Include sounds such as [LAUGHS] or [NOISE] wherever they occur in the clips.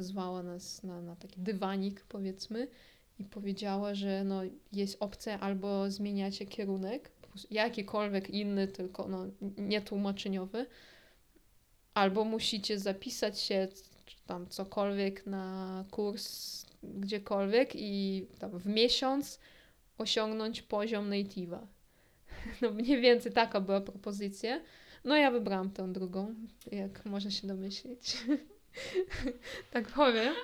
Wezwała nas na, na taki dywanik, powiedzmy, i powiedziała, że no, jest opcja albo zmieniacie kierunek, jakikolwiek inny, tylko no, nietłumaczeniowy, albo musicie zapisać się tam cokolwiek na kurs gdziekolwiek i tam w miesiąc osiągnąć poziom native'a. [LAUGHS] No mniej więcej taka była propozycja. No ja wybrałam tę drugą, jak można się domyślić. [LAUGHS] tak powiem.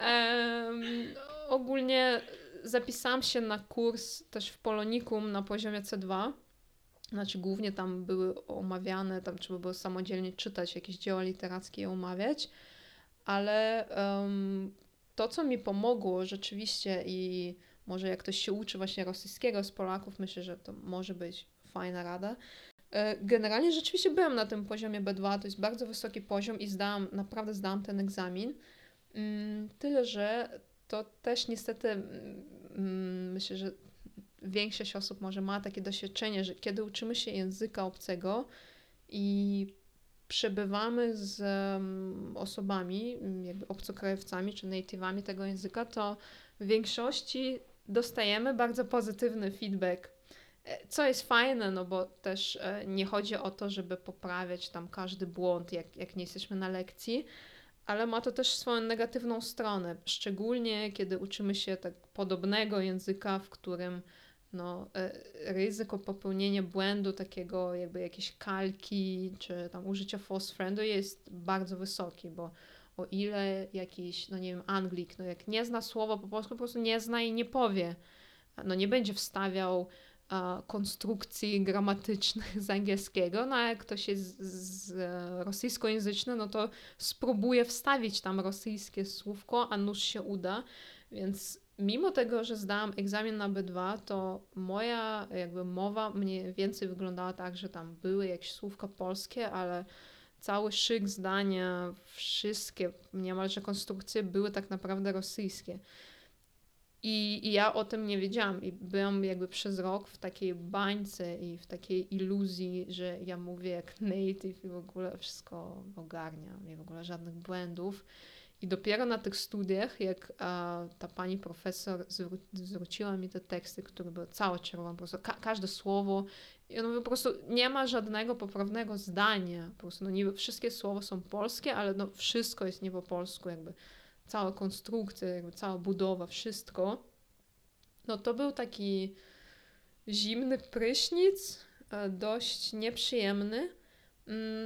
Um, ogólnie zapisałam się na kurs też w Polonikum na poziomie C2. Znaczy głównie tam były omawiane, tam trzeba było samodzielnie czytać jakieś dzieła literackie i omawiać, ale um, to, co mi pomogło rzeczywiście i może jak ktoś się uczy właśnie rosyjskiego z Polaków, myślę, że to może być fajna rada. E, generalnie rzeczywiście byłem na tym poziomie B2, to jest bardzo wysoki poziom i zdałam, naprawdę zdałam ten egzamin. Mm, tyle, że to też niestety mm, myślę, że większość osób może ma takie doświadczenie, że kiedy uczymy się języka obcego i przebywamy z osobami, jakby obcokrajowcami czy native'ami tego języka, to w większości dostajemy bardzo pozytywny feedback. Co jest fajne, no bo też e, nie chodzi o to, żeby poprawiać tam każdy błąd, jak, jak nie jesteśmy na lekcji, ale ma to też swoją negatywną stronę, szczególnie kiedy uczymy się tak podobnego języka, w którym no, e, ryzyko popełnienia błędu takiego jakby jakiejś kalki czy tam użycia false friendu jest bardzo wysoki, bo o ile jakiś, no nie wiem, Anglik, no jak nie zna słowa po polsku, po prostu nie zna i nie powie. No nie będzie wstawiał konstrukcji gramatycznych z angielskiego, no a jak ktoś jest z, z rosyjskojęzyczny, no to spróbuje wstawić tam rosyjskie słówko, a nuż się uda, więc mimo tego, że zdałam egzamin na B2, to moja jakby mowa mniej więcej wyglądała tak, że tam były jakieś słówka polskie, ale cały szyk zdania, wszystkie niemalże konstrukcje były tak naprawdę rosyjskie. I, I, ja o tym nie wiedziałam. I byłam jakby przez rok w takiej bańce i w takiej iluzji, że ja mówię jak native i w ogóle wszystko ogarniam i w ogóle żadnych błędów. I dopiero na tych studiach, jak a, ta pani profesor zwró zwróciła mi te teksty, które były całe czerwone, po prostu ka każde słowo, i on mówi po prostu nie ma żadnego poprawnego zdania, po prostu no niby wszystkie słowa są polskie, ale no wszystko jest nie po polsku, jakby cała konstrukcja, jakby cała budowa, wszystko. No to był taki zimny prysznic, e, dość nieprzyjemny,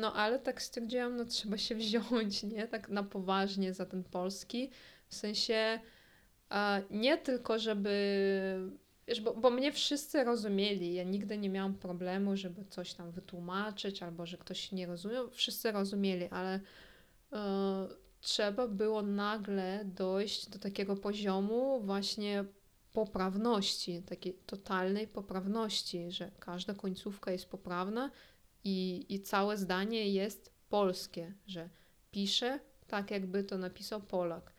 no ale tak stwierdziłam, no trzeba się [LAUGHS] wziąć, nie? Tak na poważnie za ten polski. W sensie nie tylko, żeby. Wiesz, bo, bo mnie wszyscy rozumieli. Ja nigdy nie miałam problemu, żeby coś tam wytłumaczyć, albo że ktoś nie rozumiał. Wszyscy rozumieli, ale e, trzeba było nagle dojść do takiego poziomu właśnie poprawności, takiej totalnej poprawności, że każda końcówka jest poprawna i, i całe zdanie jest polskie, że pisze tak, jakby to napisał Polak.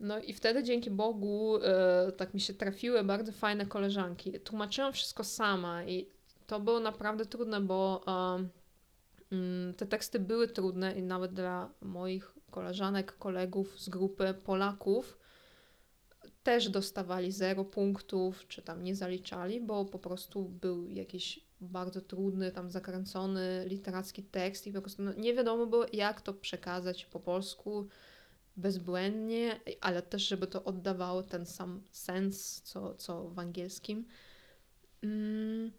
No i wtedy dzięki Bogu e, tak mi się trafiły bardzo fajne koleżanki. Tłumaczyłam wszystko sama i to było naprawdę trudne, bo e, te teksty były trudne i nawet dla moich koleżanek, kolegów z grupy Polaków też dostawali zero punktów, czy tam nie zaliczali, bo po prostu był jakiś bardzo trudny, tam zakręcony literacki tekst i po prostu no, nie wiadomo było, jak to przekazać po polsku bezbłędnie, ale też, żeby to oddawało ten sam sens, co, co w angielskim. Mm,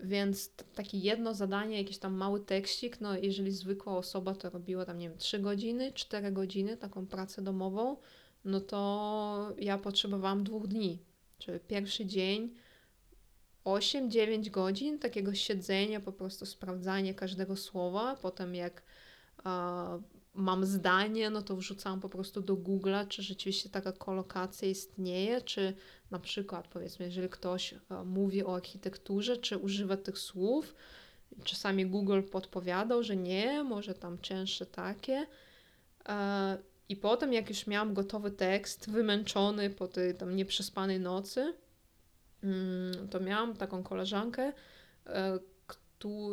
więc takie jedno zadanie, jakiś tam mały tekstik, no jeżeli zwykła osoba to robiła tam, nie wiem, 3 godziny, 4 godziny, taką pracę domową, no to ja potrzebowałam dwóch dni. Czyli pierwszy dzień 8-9 godzin takiego siedzenia, po prostu sprawdzania każdego słowa. Potem jak mam zdanie, no to wrzucam po prostu do Google'a, czy rzeczywiście taka kolokacja istnieje, czy na przykład powiedzmy, jeżeli ktoś e, mówi o architekturze, czy używa tych słów, czasami Google podpowiadał, że nie, może tam cięższe takie. E, I potem, jak już miałam gotowy tekst, wymęczony po tej tam nieprzespanej nocy, mm, to miałam taką koleżankę, e,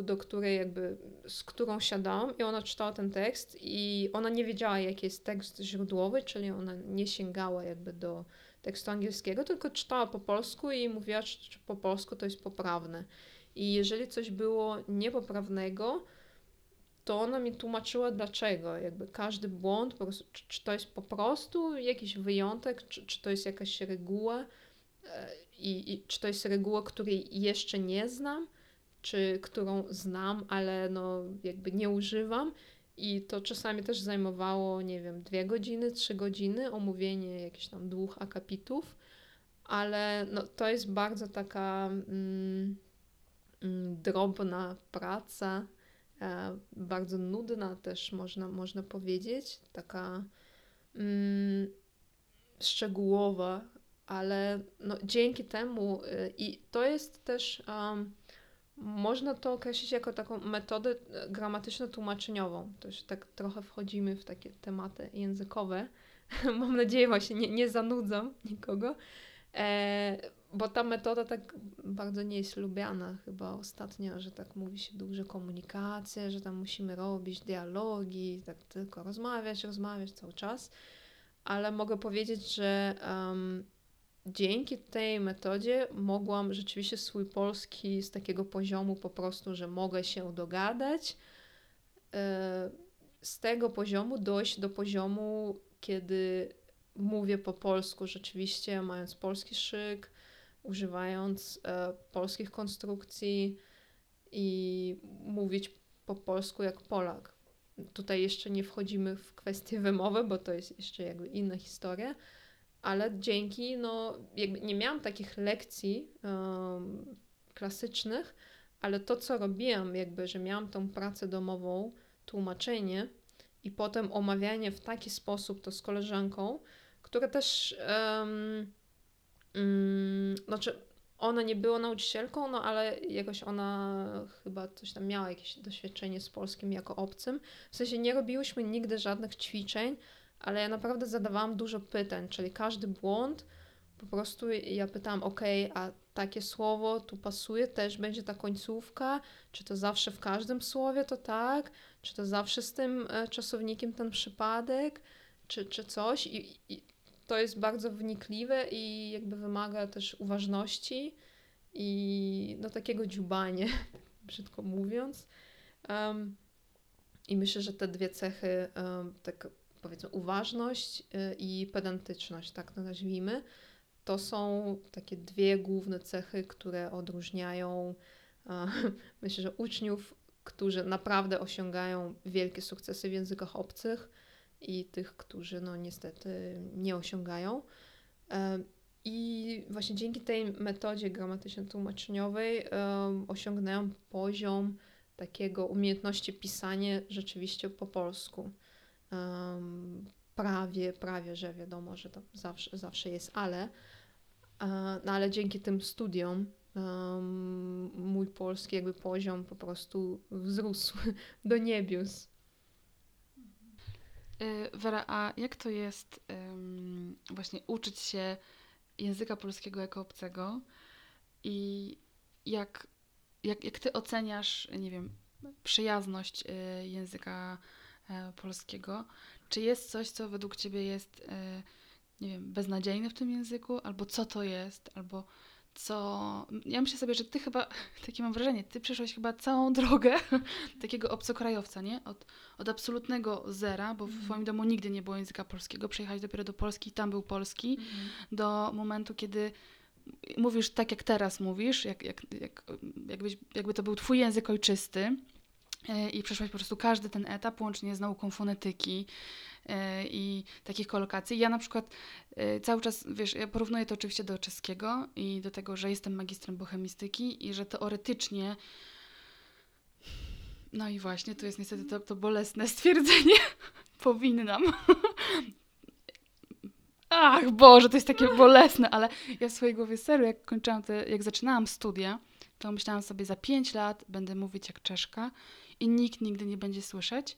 do której jakby, z którą siadałam i ona czytała ten tekst i ona nie wiedziała, jaki jest tekst źródłowy, czyli ona nie sięgała jakby do tekstu angielskiego, tylko czytała po polsku i mówiła, czy, po polsku to jest poprawne. I jeżeli coś było niepoprawnego, to ona mi tłumaczyła dlaczego. Jakby każdy błąd, prostu, czy, czy to jest po prostu jakiś wyjątek, czy, czy to jest jakaś reguła e, i, i czy to jest reguła, której jeszcze nie znam, czy którą znam, ale no jakby nie używam. I to czasami też zajmowało, nie wiem, dwie godziny, trzy godziny, omówienie jakichś tam dwóch akapitów, ale no, to jest bardzo taka mm, mm, drobna praca, e, bardzo nudna też można, można powiedzieć, taka mm, szczegółowa, ale no, dzięki temu y, i to jest też można to określić jako taką metodę e, gramatyczno-tłumaczeniową. To już tak trochę wchodzimy w takie tematy językowe. [LAUGHS] Mam nadzieję, właśnie nie, nie zanudzam nikogo, e, bo ta metoda tak bardzo nie jest lubiana chyba ostatnio, że tak mówi się dużo komunikacja, że tam musimy robić dialogi, tak tylko rozmawiać, rozmawiać cały czas. Ale mogę powiedzieć, że um, dzięki tej metodzie mogłam rzeczywiście swój polski z takiego poziomu po prostu, że mogę się dogadać, e, z tego poziomu dojść do poziomu, kiedy mówię po polsku rzeczywiście, mając polski szyk, używając e, polskich konstrukcji i mówić po polsku jak Polak. Tutaj jeszcze nie wchodzimy w kwestię wymowy, bo to jest jeszcze jakby inna historia, ale dzięki, no, jakby nie miałam takich lekcji um, klasycznych, ale to, co robiłam, jakby, że miałam tą pracę domową, tłumaczenie i potem omawianie w taki sposób to z koleżanką, która też, um, um, znaczy, ona nie była nauczycielką, no ale jakoś ona chyba coś tam miała jakieś doświadczenie z polskim jako obcym. W sensie nie robiłyśmy nigdy żadnych ćwiczeń, ale ja naprawdę zadawałam dużo pytań, czyli każdy błąd po prostu ja pytałam, ok, a takie słowo tu pasuje, też będzie ta końcówka, czy to zawsze w każdym słowie to tak, czy to zawsze z tym e, czasownikiem ten przypadek, czy, czy coś? I, i to jest bardzo wnikliwe i jakby wymaga też uważności i no takiego dziubania, [LAUGHS] brzydko mówiąc. Um, I myślę, że te dwie cechy, um, tak powiedzmy uważność y, i pedantyczność, tak to nazwijmy, to są takie dwie główne cechy, które odróżniają [LAUGHS] myślę, że uczniów, którzy naprawdę osiągają wielkie sukcesy w językach obcych i tych, którzy no niestety nie osiągają. E, I właśnie dzięki tej metodzie gramatyczno-tłumaczeniowej osiągnęłam poziom takiego umiejętności pisania rzeczywiście po polsku. Prawie, prawie, że wiadomo, że to zawsze, zawsze jest ale. no ale dzięki tym studiom mój polski jakby poziom po prostu wzrósł [LAUGHS] do niebios. E, Wera, a jak to jest um, właśnie uczyć się języka polskiego jako obcego i jak, jak, jak ty oceniasz, nie wiem, przyjazność y, języka E, polskiego. Czy jest coś, co według Ciebie jest, e, nie wiem, beznadziejne w tym języku, albo co to jest, albo co. Ja myślę sobie, że Ty chyba, [LAUGHS] takie mam wrażenie, Ty przeszłaś chyba całą drogę [LAUGHS] takiego obcokrajowca, nie? Od, od absolutnego zera, bo w mm. Twoim domu nigdy nie było języka polskiego, przyjechałeś dopiero do Polski, tam był polski, mm. do momentu, kiedy mówisz tak, jak teraz mówisz, jak, jak, jak, jakbyś, jakby to był Twój język ojczysty E, i przeszłaś po prostu każdy ten etap, łącznie z nauką fonetyki e, i takich kolokacji. Ja na przykład e, cały czas, wiesz, ja porównuję to oczywiście do czeskiego i do tego, że jestem magistrem bohemistyki i że teoretycznie No i właśnie, tu jest niestety to, to bolesne [LAUGHS] stwierdzenie. Powinnam. Ach, Boże, to jest takie bolesne, ale ja w swojej głowie serio, jak kończyłam te, jak zaczynałam studia, to myślałam sobie, za 5 lat będę mówić jak Czeszka i nikt nigdy nie będzie słyszeć.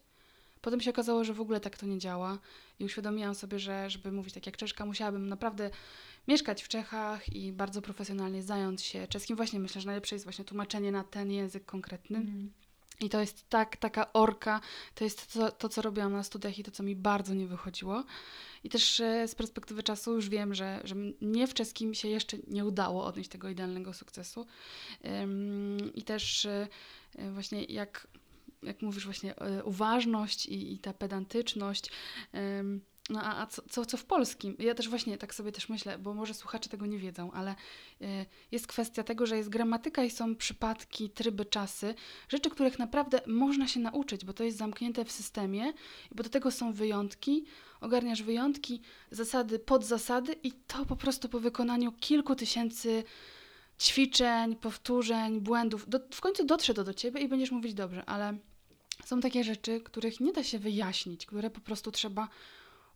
Potem się okazało, że w ogóle tak to nie działa i uświadomiłam sobie, że żeby mówić tak jak Czeszka, musiałabym naprawdę mieszkać w Czechach i bardzo profesjonalnie zająć się czeskim. Właśnie myślę, że najlepsze jest właśnie tłumaczenie na ten język konkretny. Mm. I to jest tak, taka orka, to jest to, to, co robiłam na studiach i to, co mi bardzo nie wychodziło. I też e, z perspektywy czasu już wiem, że, że mnie w czeskim się jeszcze nie udało odnieść tego idealnego sukcesu. I też e, e, właśnie jak, jak mówisz, właśnie uważność i, i ta pedantyczność. No a, a co, co, w polskim? Ja też właśnie tak sobie też myślę, bo może słuchacze tego nie wiedzą, ale y, jest kwestia tego, że jest gramatyka i są przypadki, tryby, czasy, rzeczy, których naprawdę można się nauczyć, bo to jest zamknięte w systemie, bo do tego są wyjątki, ogarniasz wyjątki, zasady, podzasady i to po prostu po wykonaniu kilku tysięcy ćwiczeń, powtórzeń, błędów, do, w końcu dotrze to do ciebie i będziesz mówić dobrze, ale są takie rzeczy, których nie da się wyjaśnić, które po prostu trzeba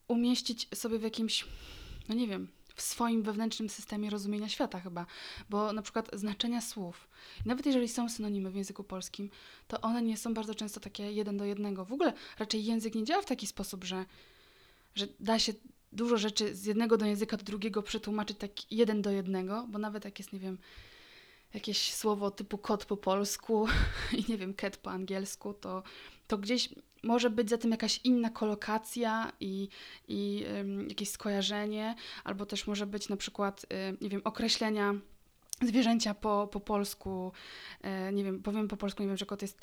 umieścić sobie w jakimś, no nie wiem, w swoim wewnętrznym systemie rozumienia świata chyba, bo na przykład znaczenia słów, nawet jeżeli są synonimy w języku polskim, to one nie są bardzo często takie jeden do jednego. W ogóle raczej język nie działa w taki sposób, że, że da się dużo rzeczy z jednego do języka do drugiego przetłumaczyć tak jeden do jednego, bo nawet jak jest, nie wiem, jakieś słowo typu kot po polsku [LAUGHS] i nie wiem, cat po angielsku, to, to gdzieś może być za tym jakaś inna kolokacja i, i jakieś skojarzenie, albo też może być na przykład, y, nie wiem, określenia zwierzęcia po, po polsku, e, nie wiem, powiem po polsku, nie wiem, że kot jest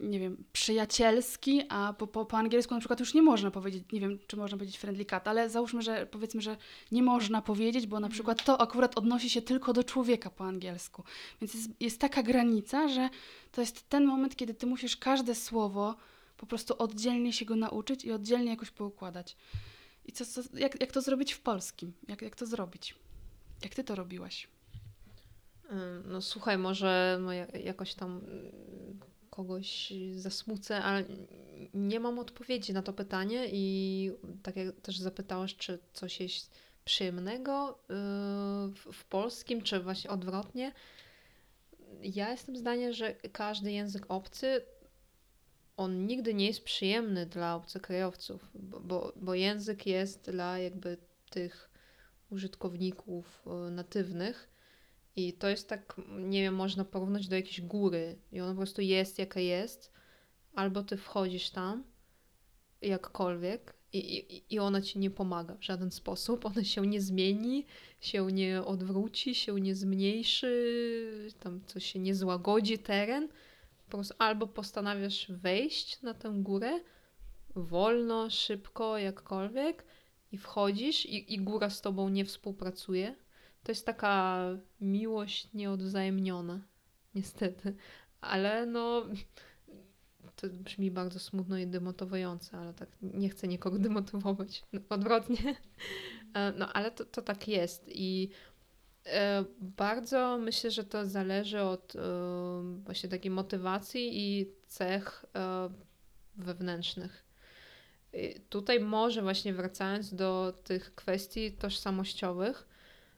nie wiem, przyjacielski, a po, po, po angielsku na przykład już nie można powiedzieć, nie wiem, czy można powiedzieć friendly cat, ale załóżmy, że powiedzmy, że nie można powiedzieć, bo na mhm. przykład to akurat odnosi się tylko do człowieka po angielsku. Więc jest, jest taka granica, że to jest ten moment, kiedy ty musisz każde słowo po prostu oddzielnie się go nauczyć i oddzielnie jakoś poukładać. I co, co, jak, jak to zrobić w polskim? Jak, jak to zrobić? Jak ty to robiłaś? No słuchaj, może no, jakoś tam kogoś zasmucę, ale nie mam odpowiedzi na to pytanie i tak jak też zapytałaś, czy coś jest przyjemnego yy, w polskim, czy właśnie odwrotnie. Ja jestem zdania, że każdy język obcy on nigdy nie jest przyjemny dla obcokrajowców, bo, bo, bo język jest dla jakby tych użytkowników yy, natywnych i to jest tak, nie wiem, można porównać do jakiejś góry. I ona po prostu jest jaka jest, albo ty wchodzisz tam jakkolwiek i, i, i ona ci nie pomaga w żaden sposób, ona się nie zmieni, się nie odwróci, się nie zmniejszy, tam coś się nie złagodzi teren. Po prostu albo postanawiasz wejść na tę górę wolno, szybko, jakkolwiek i wchodzisz i, i góra z tobą nie współpracuje, to jest taka miłość nieodwzajemniona, niestety. Ale no, to brzmi bardzo smutno i demotowujące, ale tak nie chcę nikogo [LAUGHS] demotywować. No, odwrotnie. E, no, ale to, to tak jest i e, bardzo myślę, że to zależy od e, właśnie takiej motywacji i cech wewnętrznych. Tutaj może właśnie wracając do tych kwestii tożsamościowych,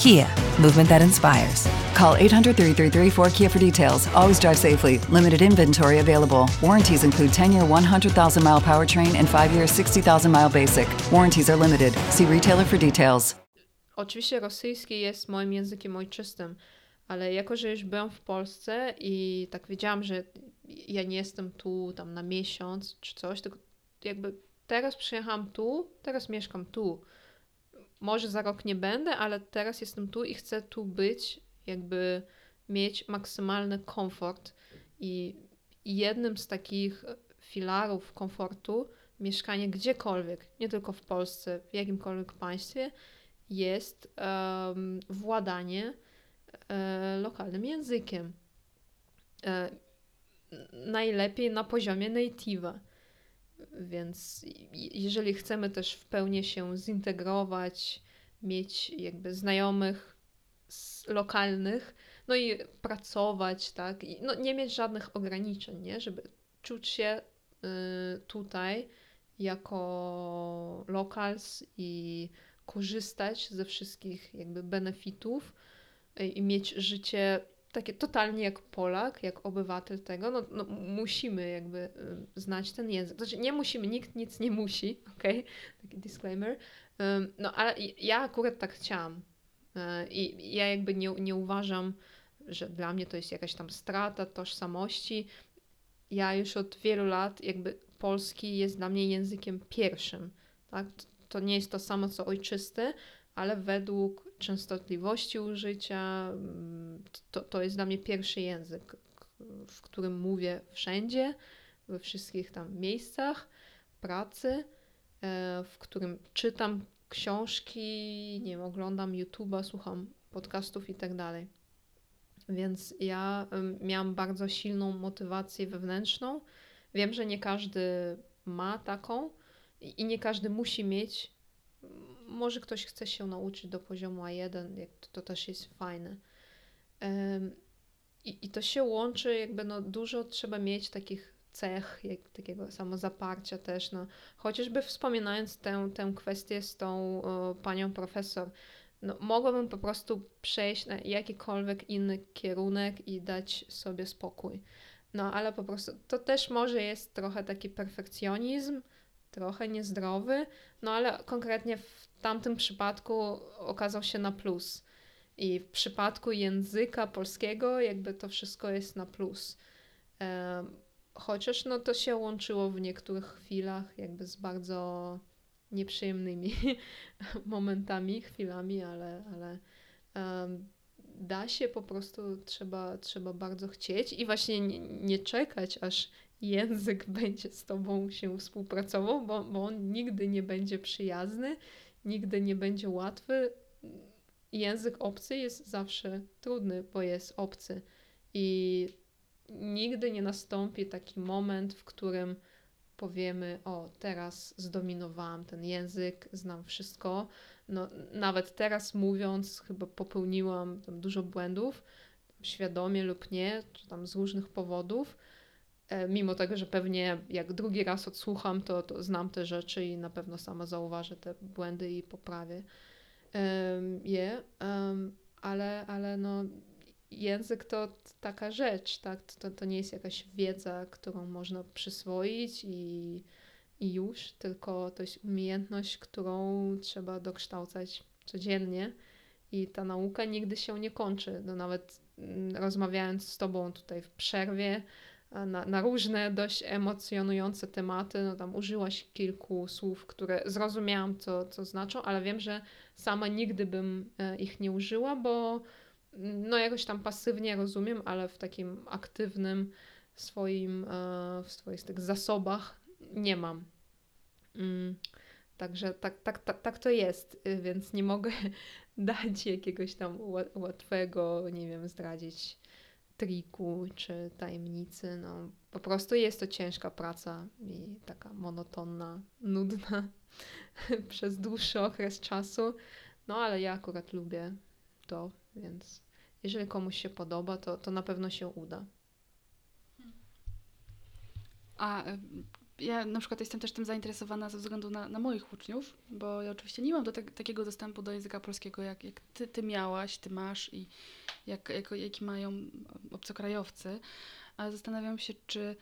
Kia, movement that inspires. Call 800 333 4KIA for details. Always drive safely. Limited inventory available. Warranties include 10 year 100,000 mile powertrain and 5 year 60,000 mile basic. Warranties are limited. See retailer for details. Oczywiście rosyjski jest moim językiem ojczystym, ale jako, że już byłam w Polsce i tak wiedziałam, że ja nie jestem tu tam na miesiąc czy coś, tylko jakby teraz przyjechałam tu, teraz mieszkam tu może za rok nie będę, ale teraz jestem tu i chcę tu być, jakby mieć maksymalny komfort. I jednym z takich filarów komfortu mieszkanie gdziekolwiek, nie tylko w Polsce, w jakimkolwiek państwie, jest um, władanie e, lokalnym językiem. E, najlepiej na poziomie native'a. Więc jeżeli chcemy też w pełni się zintegrować, mieć jakby znajomych lokalnych, no i pracować, tak, i no nie mieć żadnych ograniczeń, nie, żeby czuć się y, tutaj jako locals i korzystać ze wszystkich jakby benefitów y, i mieć życie takie totalnie jak Polak, jak obywatel tego, no, no musimy jakby y, znać ten język. Znaczy nie musimy, nikt nic nie musi, [LAUGHS] ok? Taki disclaimer. No ale ja akurat tak chciałam. Y, I ja jakby nie, nie uważam, że dla mnie to jest jakaś tam strata tożsamości. Ja już od wielu lat jakby polski jest dla mnie językiem pierwszym. Tak? To nie jest to samo co ojczysty, ale według częstotliwości użycia to, to jest dla mnie pierwszy język, w którym mówię wszędzie, we wszystkich tam miejscach pracy, e, w którym czytam książki, nie wiem, oglądam YouTube'a, słucham podcastów i tak dalej. Więc ja miałam bardzo silną motywację wewnętrzną. Wiem, że nie każdy ma taką i nie każdy musi mieć. Może ktoś chce się nauczyć do poziomu A1, to, to też jest fajne. I, I to się łączy, jakby no dużo trzeba mieć takich cech, jak, takiego samozaparcia też, no. Chociażby wspominając tę, tę kwestię z tą o, panią profesor, no, mogłabym po prostu przejść na jakikolwiek inny kierunek i dać sobie spokój. No, ale po prostu to też może jest trochę taki perfekcjonizm, trochę niezdrowy, no ale konkretnie w tamtym przypadku okazał się na plus. I w przypadku języka polskiego, jakby to wszystko jest na plus. Chociaż no to się łączyło w niektórych chwilach, jakby z bardzo nieprzyjemnymi [LAUGHS] momentami, chwilami, ale, ale da się po prostu, trzeba, trzeba bardzo chcieć i właśnie nie, nie czekać, aż język [LAUGHS] będzie z tobą się współpracował, bo, bo on nigdy nie będzie przyjazny, nigdy nie będzie łatwy. Język obcy jest zawsze trudny, bo jest obcy i nigdy nie nastąpi taki moment, w którym powiemy, o teraz zdominowałam ten język, znam wszystko. No, nawet teraz mówiąc, chyba popełniłam dużo błędów, świadomie lub nie, czy tam z różnych powodów. E, mimo tego, że pewnie jak drugi raz odsłucham, to, to znam te rzeczy i na pewno sama zauważę te błędy i poprawię je. ale, ale no, język to taka rzecz, tak? To, to nie jest jakaś wiedza, którą można przyswoić i, i już, tylko to jest umiejętność, którą trzeba dokształcać codziennie i ta nauka nigdy się nie kończy. No nawet mm, rozmawiając z Tobą tutaj w przerwie na, na różne dość emocjonujące tematy, no tam użyłaś kilku słów, które zrozumiałam, co, co znaczą, ale wiem, że sama nigdy bym e, ich nie użyła, bo no jakoś tam pasywnie rozumiem, ale w takim aktywnym swoim, e, w swoich tych zasobach nie mam. Mm, także tak, tak, tak, tak to jest, y, więc nie mogę [LAUGHS] dać jakiegoś tam łatwego, nie wiem, zdradzić triku czy tajemnicy. No, po prostu jest to ciężka praca i taka monotonna, nudna [LAUGHS] przez dłuższy okres czasu. No ale ja akurat lubię to, więc jeżeli komuś się podoba, to, to na pewno się uda. A ja na przykład jestem też tym zainteresowana ze względu na, na moich uczniów, bo ja oczywiście nie mam do te, takiego dostępu do języka polskiego, jak, jak ty, ty miałaś, ty masz i jak, jak, jaki mają obcokrajowcy, ale zastanawiam się, czy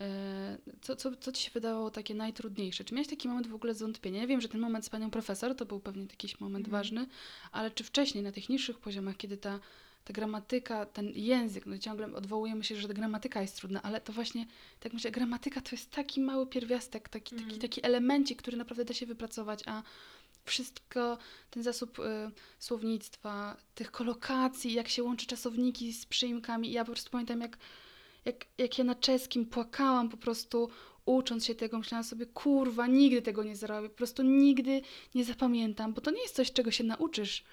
e, co, co, co ci się wydawało takie najtrudniejsze? Czy miałeś taki moment w ogóle zwątpienia? Ja wiem, że ten moment z panią profesor to był pewnie jakiś moment mm. ważny, ale czy wcześniej na tych niższych poziomach, kiedy ta ta gramatyka, ten język, no ciągle odwołujemy się, że ta gramatyka jest trudna, ale to właśnie, tak myślę, gramatyka to jest taki mały pierwiastek, taki, mm. taki, mhm. taki elemencik, który naprawdę da się wypracować, a wszystko, ten zasób y, słownictwa, tych kolokacji, jak się łączy czasowniki z przyimkami. Ja po prostu pamiętam, jak, jak, jak ja na czeskim płakałam po prostu ucząc się tego, myślałam sobie, kurwa, nigdy tego nie zrobię, po prostu nigdy nie zapamiętam, bo to nie jest coś, czego się nauczysz,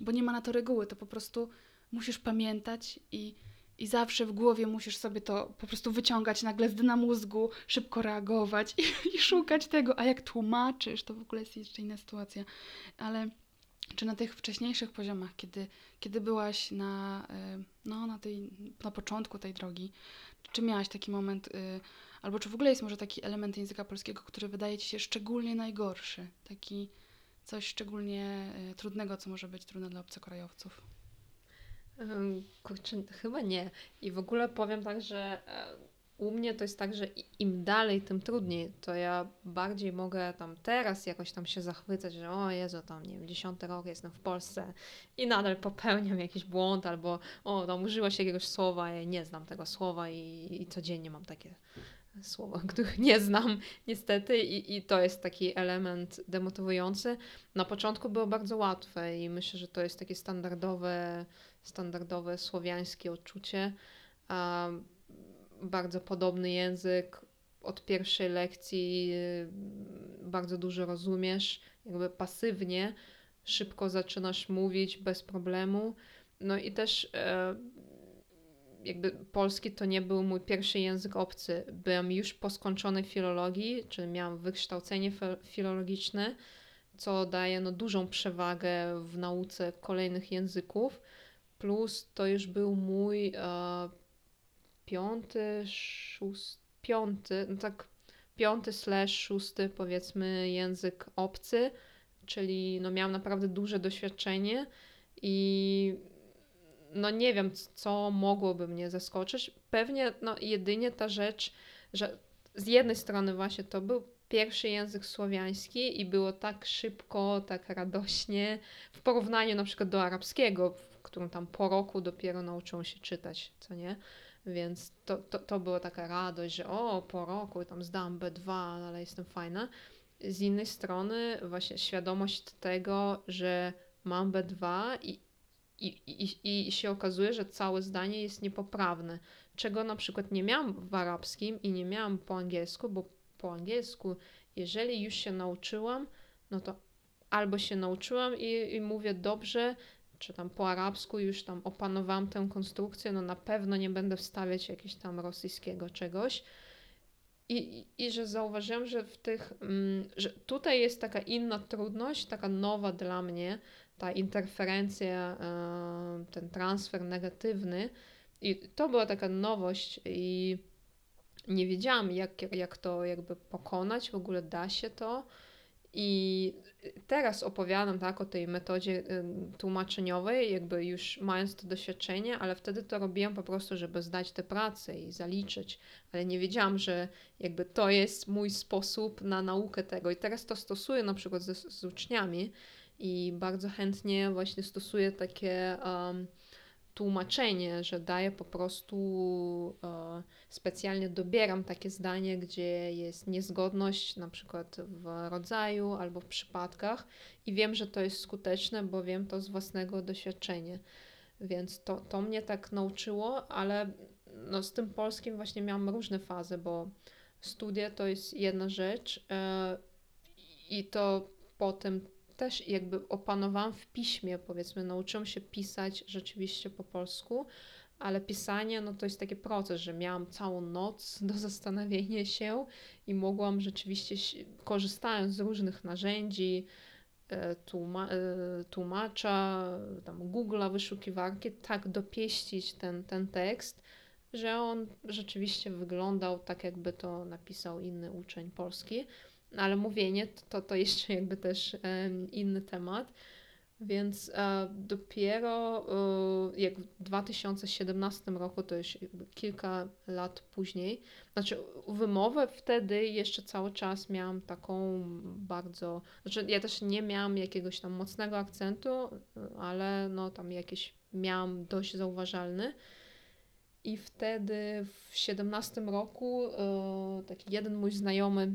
bo nie ma na to reguły, to po prostu musisz pamiętać i, i zawsze w głowie musisz sobie to po prostu wyciągać nagle z dna mózgu, szybko reagować i, [LAUGHS] i szukać tego, a jak tłumaczysz, to w ogóle jest jeszcze inna sytuacja, ale czy na tych wcześniejszych poziomach, kiedy, kiedy byłaś na, y, no, na, tej, na początku tej drogi, czy miałaś taki moment, y, albo czy w ogóle jest może taki element języka polskiego, który wydaje ci się szczególnie najgorszy, taki coś szczególnie y, trudnego, co może być trudne dla obcokrajowców? Kurczę, chyba nie. I w ogóle powiem tak, że e, u mnie to jest tak, że im dalej, tym trudniej. To ja bardziej mogę tam teraz jakoś tam się zachwycać, że o Jezu, tam nie wiem, dziesiąty rok jestem w Polsce i nadal popełniam jakiś błąd, albo o, tam użyła się jakiegoś słowa, ja nie znam tego słowa i, i codziennie mam takie słowa, [LAUGHS] których nie znam niestety i, i to jest taki element demotywujący. Na początku było bardzo łatwe i myślę, że to jest takie standardowe, standardowe słowiańskie odczucie. Um, bardzo podobny język. Od pierwszej lekcji y, bardzo dużo rozumiesz, jakby pasywnie, szybko zaczynasz mówić bez problemu. No i też e, jakby polski to nie był mój pierwszy język obcy. Byłem już po skończonej filologii, czyli miałam wykształcenie filologiczne, co daje no, dużą przewagę w nauce kolejnych języków. Plus to już był mój e, piąty, szósty, piąty, no tak piąty slash szósty powiedzmy język obcy, czyli no miałam naprawdę duże doświadczenie i no nie wiem, co mogłoby mnie zaskoczyć. Pewnie no jedynie ta rzecz, że z jednej strony właśnie to był pierwszy język słowiański i było tak szybko, tak radośnie w porównaniu na przykład do arabskiego, w którym tam po roku dopiero nauczyłam się czytać, co nie? Więc to, to, to była taka radość, że o, po roku tam zdam B2, ale jestem fajna. Z innej strony właśnie świadomość tego, że mam B2 i, i, i, i się okazuje, że całe zdanie jest niepoprawne, czego na przykład nie miałam w arabskim i nie miałam po angielsku, bo po angielsku, jeżeli już się nauczyłam, no to albo się nauczyłam i, i mówię dobrze, czy tam po arabsku już tam opanowałam tę konstrukcję, no na pewno nie będę wstawiać jakiegoś tam rosyjskiego czegoś. I, I że zauważyłam, że w tych, mm, że tutaj jest taka inna trudność, taka nowa dla mnie, ta interferencja, e, ten transfer negatywny. I to była taka nowość i nie wiedziałam, jak, jak to jakby pokonać, w ogóle da się to. I teraz opowiadam tak o tej metodzie tłumaczeniowej, jakby już mając to doświadczenie, ale wtedy to robiłam po prostu, żeby zdać tę pracę i zaliczyć, ale nie wiedziałam, że jakby to jest mój sposób na naukę tego. I teraz to stosuję na przykład z, z uczniami i bardzo chętnie właśnie stosuję takie um, tłumaczenie, że daję po prostu e, specjalnie dobieram takie zdanie, gdzie jest niezgodność na przykład w rodzaju albo w przypadkach i wiem, że to jest skuteczne, bo wiem to z własnego doświadczenia. Więc to, to mnie tak nauczyło, ale no, z tym polskim właśnie miałam różne fazy, bo studia to jest jedna rzecz e, i to potem też jakby opanowałam w piśmie, powiedzmy, nauczyłam się pisać rzeczywiście po polsku, ale pisanie no to jest taki proces, że miałam całą noc do [LAUGHS] zastanowienia się i mogłam rzeczywiście, korzystając z różnych narzędzi, e, tłuma e, tłumacza, tam Google'a, wyszukiwarki, tak dopieścić ten, ten tekst, że on rzeczywiście wyglądał tak, jakby to napisał inny uczeń polski. No, ale mówienie to, to jeszcze jakby też inny temat. Więc e, dopiero e, jak w 2017 roku, to już kilka lat później, znaczy wymowę wtedy jeszcze cały czas miałam taką bardzo, znaczy ja też nie miałam jakiegoś tam mocnego akcentu, ale no tam jakieś miałam dość zauważalny. I wtedy w 17 roku e, taki jeden mój znajomy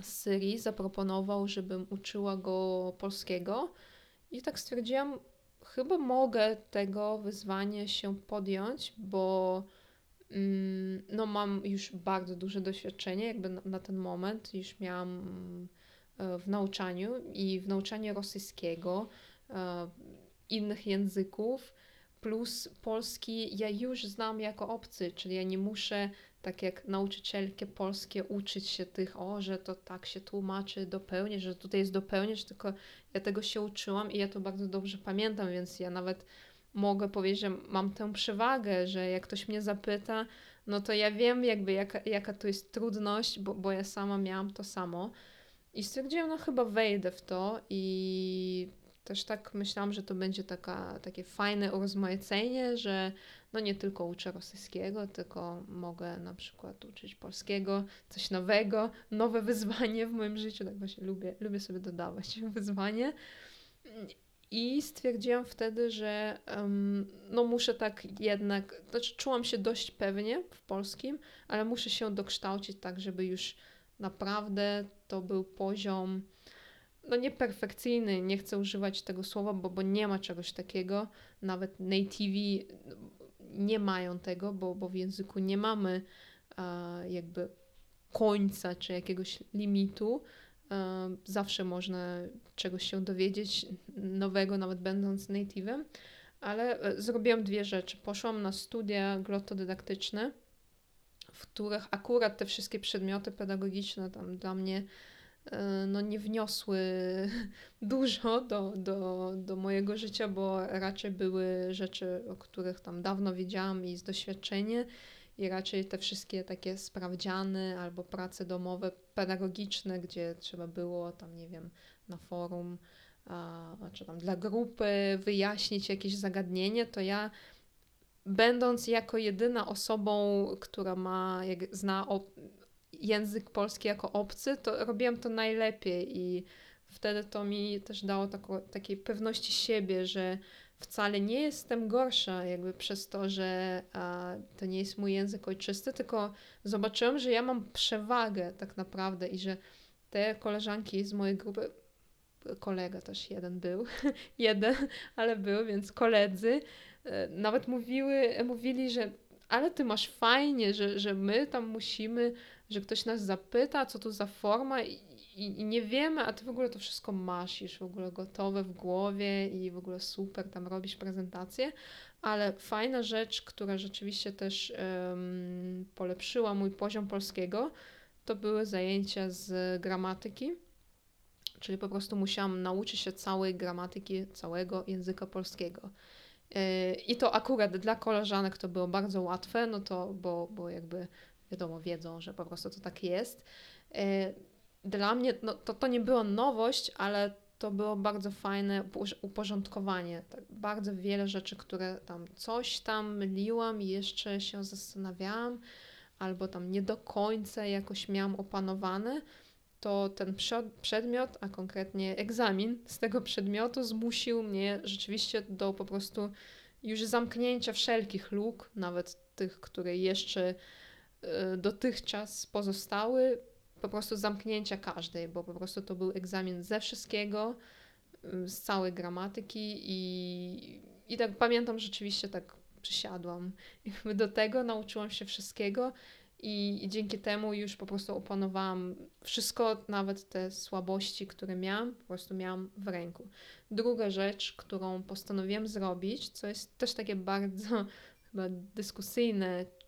z Syrii zaproponował, żebym uczyła go polskiego. I tak stwierdziłam, chyba mogę tego wyzwania się podjąć, bo mm, no mam już bardzo duże doświadczenie jakby na, na ten moment. Już miałam e, w nauczaniu i w nauczaniu rosyjskiego, e, innych języków, plus polski ja już znam jako obcy, czyli ja nie muszę tak jak nauczycielki polskie uczyć się tych, o, że to tak się tłumaczy dopełnić, że tutaj jest dopełnić, tylko ja tego się uczyłam i ja to bardzo dobrze pamiętam, więc ja nawet mogę powiedzieć, że mam tę przewagę, że jak ktoś mnie zapyta, no to ja wiem jakby jaka, jaka to jest trudność, bo, bo ja sama miałam to samo. I stwierdziłam, no chyba wejdę w to i też tak myślałam, że to będzie taka, takie fajne urozmaicenie, że no nie tylko uczę rosyjskiego, tylko mogę na przykład uczyć polskiego, coś nowego, nowe wyzwanie w moim życiu, tak właśnie lubię, lubię sobie dodawać [LAUGHS] wyzwanie. I stwierdziłam wtedy, że um, no muszę tak jednak, znaczy czułam się dość pewnie w polskim, ale muszę się dokształcić tak, żeby już naprawdę to był poziom, no nieperfekcyjny, nie chcę używać tego słowa, bo, bo nie ma czegoś takiego, nawet nativi nie mają tego, bo, bo w języku nie mamy e, jakby końca czy jakiegoś limitu, Zawsze można czegoś się dowiedzieć nowego, nawet będąc native'em, ale e, zrobiłam dwie rzeczy. Poszłam na studia glottodydaktyczne, w których akurat te wszystkie przedmioty pedagogiczne tam dla mnie e, no, nie wniosły [LAUGHS] dużo do, do, do mojego życia, bo raczej były rzeczy, o których tam dawno wiedziałam i z doświadczenia i raczej te wszystkie takie sprawdziany albo prace domowe, pedagogiczne, gdzie trzeba było tam, nie wiem, na forum a, czy tam dla grupy wyjaśnić jakieś zagadnienie, to ja będąc jako jedyna osobą, która ma, jak zna język polski jako obcy, to robiłam to najlepiej i wtedy to mi też dało tako, takiej pewności siebie, że wcale nie jestem gorsza jakby przez to, że a, to nie jest mój język ojczysty, tylko zobaczyłam, że ja mam przewagę tak naprawdę i że te koleżanki z mojej grupy, kolega też jeden był, [LAUGHS] jeden, ale był, więc koledzy e, nawet mówiły, mówili, że ale ty masz fajnie, że, że my tam musimy, że ktoś nas zapyta, co to za forma i, i, i, nie wiemy, a ty w ogóle to wszystko masz już w ogóle gotowe w głowie i w ogóle super tam robisz prezentację, ale fajna rzecz, która rzeczywiście też um, polepszyła mój poziom polskiego, to były zajęcia z gramatyki, czyli po prostu musiałam nauczyć się całej gramatyki, całego języka polskiego. E, I to akurat dla koleżanek to było bardzo łatwe, no to, bo, bo jakby wiadomo, wiedzą, że po prostu to tak jest. E, dla mnie no, to, to nie była nowość, ale to było bardzo fajne uporządkowanie. Tak, bardzo wiele rzeczy, które tam coś tam myliłam i jeszcze się zastanawiałam, albo tam nie do końca jakoś miałam opanowane, to ten przedmiot, a konkretnie egzamin z tego przedmiotu zmusił mnie rzeczywiście do po prostu już zamknięcia wszelkich luk, nawet tych, które jeszcze dotychczas pozostały, po prostu zamknięcia każdej, bo po prostu to był egzamin ze wszystkiego, y, z całej gramatyki i, i tak pamiętam rzeczywiście tak przysiadłam do tego, nauczyłam się wszystkiego i, i dzięki temu już po prostu opanowałam wszystko, nawet te słabości, które miałam, po prostu miałam w ręku. Druga rzecz, którą postanowiłam zrobić, co jest też takie bardzo [LAUGHS] chyba dyskusyjne,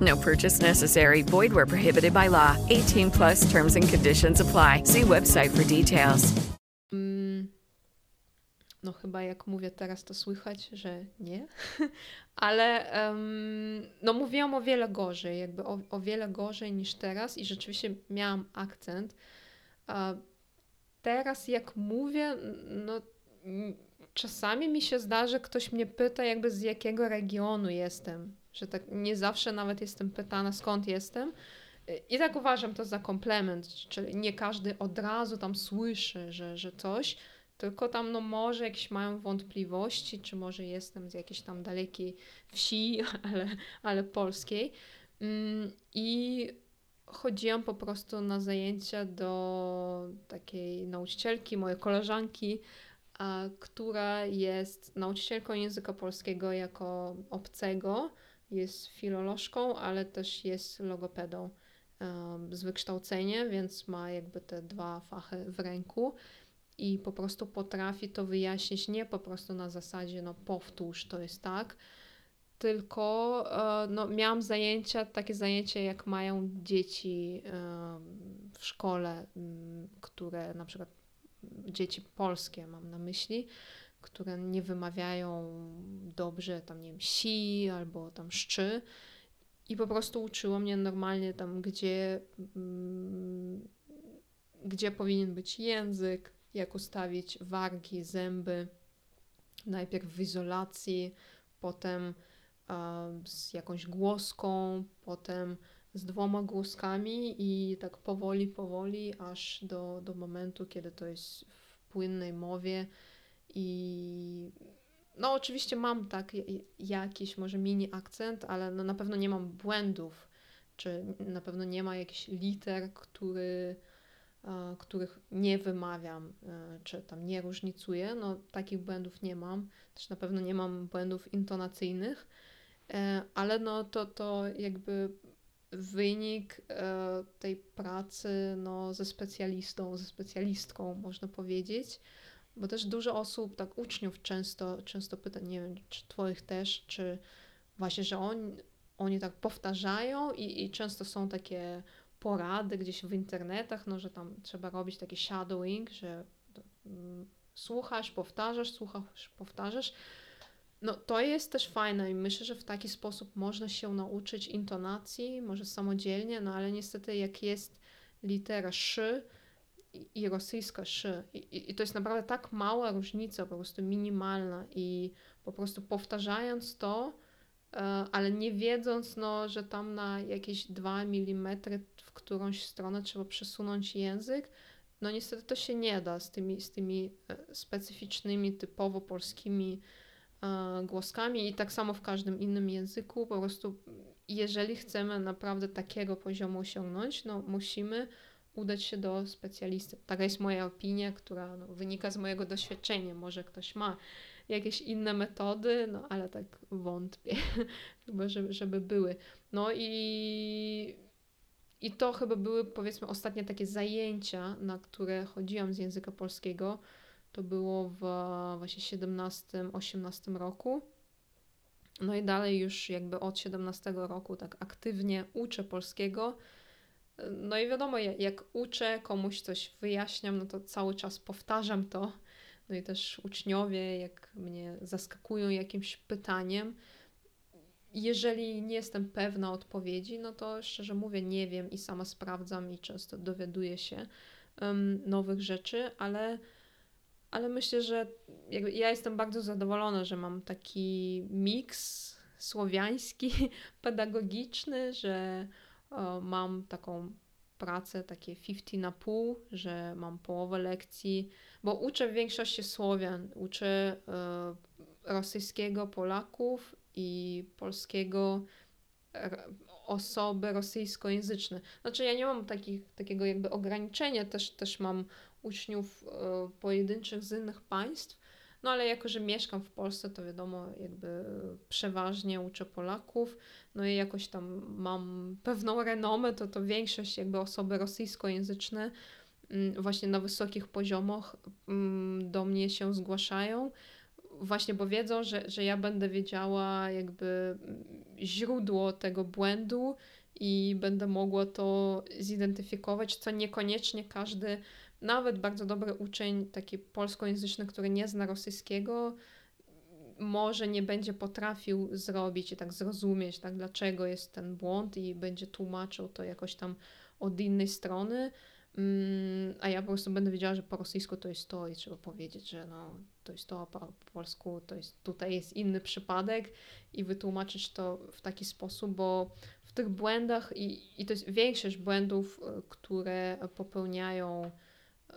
No purchase necessary. Void where prohibited by law. 18 plus terms and conditions apply. See website for details. Mm, no chyba jak mówię teraz to słychać, że nie. [LAUGHS] Ale um, no mówiłam o wiele gorzej, jakby o, o wiele gorzej niż teraz i rzeczywiście miałam akcent. Teraz jak mówię, no czasami mi się zdarza, ktoś mnie pyta jakby z jakiego regionu jestem że tak nie zawsze nawet jestem pytana skąd jestem i tak uważam to za komplement, czyli nie każdy od razu tam słyszy, że, że coś, tylko tam no może jakieś mają wątpliwości, czy może jestem z jakiejś tam dalekiej wsi, [LAUGHS] ale, ale polskiej. Mm, I chodziłam po prostu na zajęcia do takiej nauczycielki, mojej koleżanki, która jest nauczycielką języka polskiego jako obcego, jest filolożką, ale też jest logopedą z wykształcenia, więc ma jakby te dwa fachy w ręku i po prostu potrafi to wyjaśnić nie po prostu na zasadzie, no powtórz, to jest tak, tylko e, no, miałam zajęcia, takie zajęcia jak mają dzieci w szkole, które na przykład dzieci polskie mam na myśli, które nie wymawiają dobrze tam nie wiem, si albo tam szczy. I po prostu uczyło mnie normalnie tam, gdzie, gdzie powinien być język, jak ustawić wargi, zęby, najpierw w izolacji, potem z jakąś głoską, potem z dwoma głoskami i tak powoli, powoli, aż do, do momentu, kiedy to jest w płynnej mowie i no oczywiście mam tak jakiś może mini akcent, ale no na pewno nie mam błędów, czy na pewno nie ma jakichś liter, który, których nie wymawiam, e, czy tam nie różnicuję. No takich błędów nie mam. Też na pewno nie mam błędów intonacyjnych, E, ale no to, to jakby wynik e, tej pracy no, ze specjalistą, ze specjalistką, można powiedzieć, bo też dużo osób, tak uczniów często, często pyta, nie wiem, czy twoich też, czy właśnie, że on, oni tak powtarzają i, i często są takie porady gdzieś w internetach, no, że tam trzeba robić taki shadowing, że mm, słuchasz, powtarzasz, słuchasz, powtarzasz, no to jest też fajne i myślę, że w taki sposób można się nauczyć intonacji, może samodzielnie, no ale niestety jak jest litera sz i, i rosyjska sz i, i, to jest naprawdę tak mała różnica, po prostu minimalna i po prostu powtarzając to, ale nie wiedząc, no, że tam na jakieś 2 mm w którąś stronę trzeba przesunąć język, no niestety to się nie da z tymi, z tymi specyficznymi, typowo polskimi głoskami i tak samo w każdym innym języku. Po prostu, jeżeli chcemy naprawdę takiego poziomu osiągnąć, no musimy udać się do specjalisty. Taka jest moja opinia, która no, wynika z mojego doświadczenia. Może ktoś ma jakieś inne metody, no ale tak wątpię, [LAUGHS] żeby, żeby były. No i, i to chyba były powiedzmy ostatnie takie zajęcia, na które chodziłam z języka polskiego to było w właśnie 17-18 roku. No i dalej już jakby od 17 roku tak aktywnie uczę polskiego. No i wiadomo, jak uczę, komuś coś wyjaśniam, no to cały czas powtarzam to. No i też uczniowie, jak mnie zaskakują jakimś pytaniem, jeżeli nie jestem pewna odpowiedzi, no to szczerze mówię, nie wiem i sama sprawdzam i często dowiaduję się um, nowych rzeczy, ale ale myślę, że ja jestem bardzo zadowolona, że mam taki miks słowiański, [LAUGHS] pedagogiczny, że mam taką pracę takie 50 na pół, że mam połowę lekcji, bo uczę w większości Słowian, uczę e, rosyjskiego Polaków i polskiego osoby rosyjskojęzyczne. Znaczy ja nie mam takich, takiego jakby ograniczenia, też, też mam uczniów e, pojedynczych z innych państw, no ale jako, że mieszkam w Polsce, to wiadomo, jakby przeważnie uczę Polaków, no i jakoś tam mam pewną renomę, to to większość jakby osoby rosyjskojęzyczne mm, właśnie na wysokich poziomach mm, do mnie się zgłaszają, właśnie bo wiedzą, że, że ja będę wiedziała jakby źródło tego błędu i będę mogła to zidentyfikować, co niekoniecznie każdy nawet bardzo dobry uczeń, taki polskojęzyczny, który nie zna rosyjskiego, może nie będzie potrafił zrobić i tak zrozumieć, tak, dlaczego jest ten błąd i będzie tłumaczył to jakoś tam od innej strony. Mm, a ja po prostu będę wiedziała, że po rosyjsku to jest to i trzeba powiedzieć, że no, to jest to, a po polsku to jest, tutaj jest inny przypadek i wytłumaczyć to w taki sposób, bo w tych błędach i, i to jest większość błędów, e, które popełniają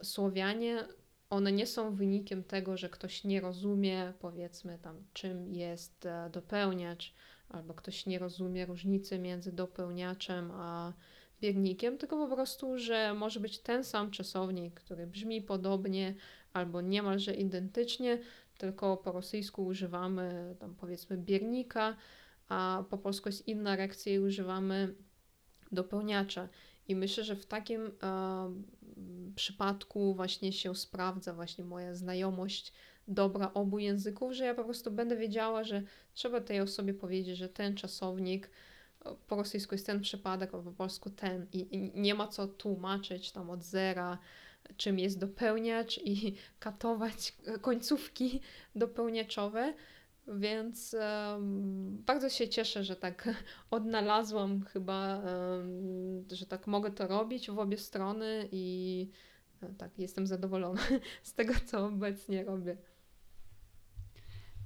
Słowianie, one nie są wynikiem tego, że ktoś nie rozumie, powiedzmy tam, czym jest e, dopełniacz, albo ktoś nie rozumie różnicy między dopełniaczem a biernikiem, tylko po prostu, że może być ten sam czasownik, który brzmi podobnie albo niemalże identycznie, tylko po rosyjsku używamy tam powiedzmy biernika, a po polsku jest inna reakcja i używamy dopełniacza. I myślę, że w takim e, przypadku właśnie się sprawdza właśnie moja znajomość dobra obu języków, że ja po prostu będę wiedziała, że trzeba tej osobie powiedzieć, że ten czasownik po rosyjsku jest ten przypadek, a po polsku ten i, i nie ma co tłumaczyć tam od zera, czym jest dopełniacz i [LAUGHS] katować końcówki dopełniaczowe, więc um, bardzo się cieszę, że tak [LAUGHS] odnalazłam chyba, um, że tak mogę to robić w obie strony i e, tak, jestem zadowolona [LAUGHS] z tego, co obecnie robię.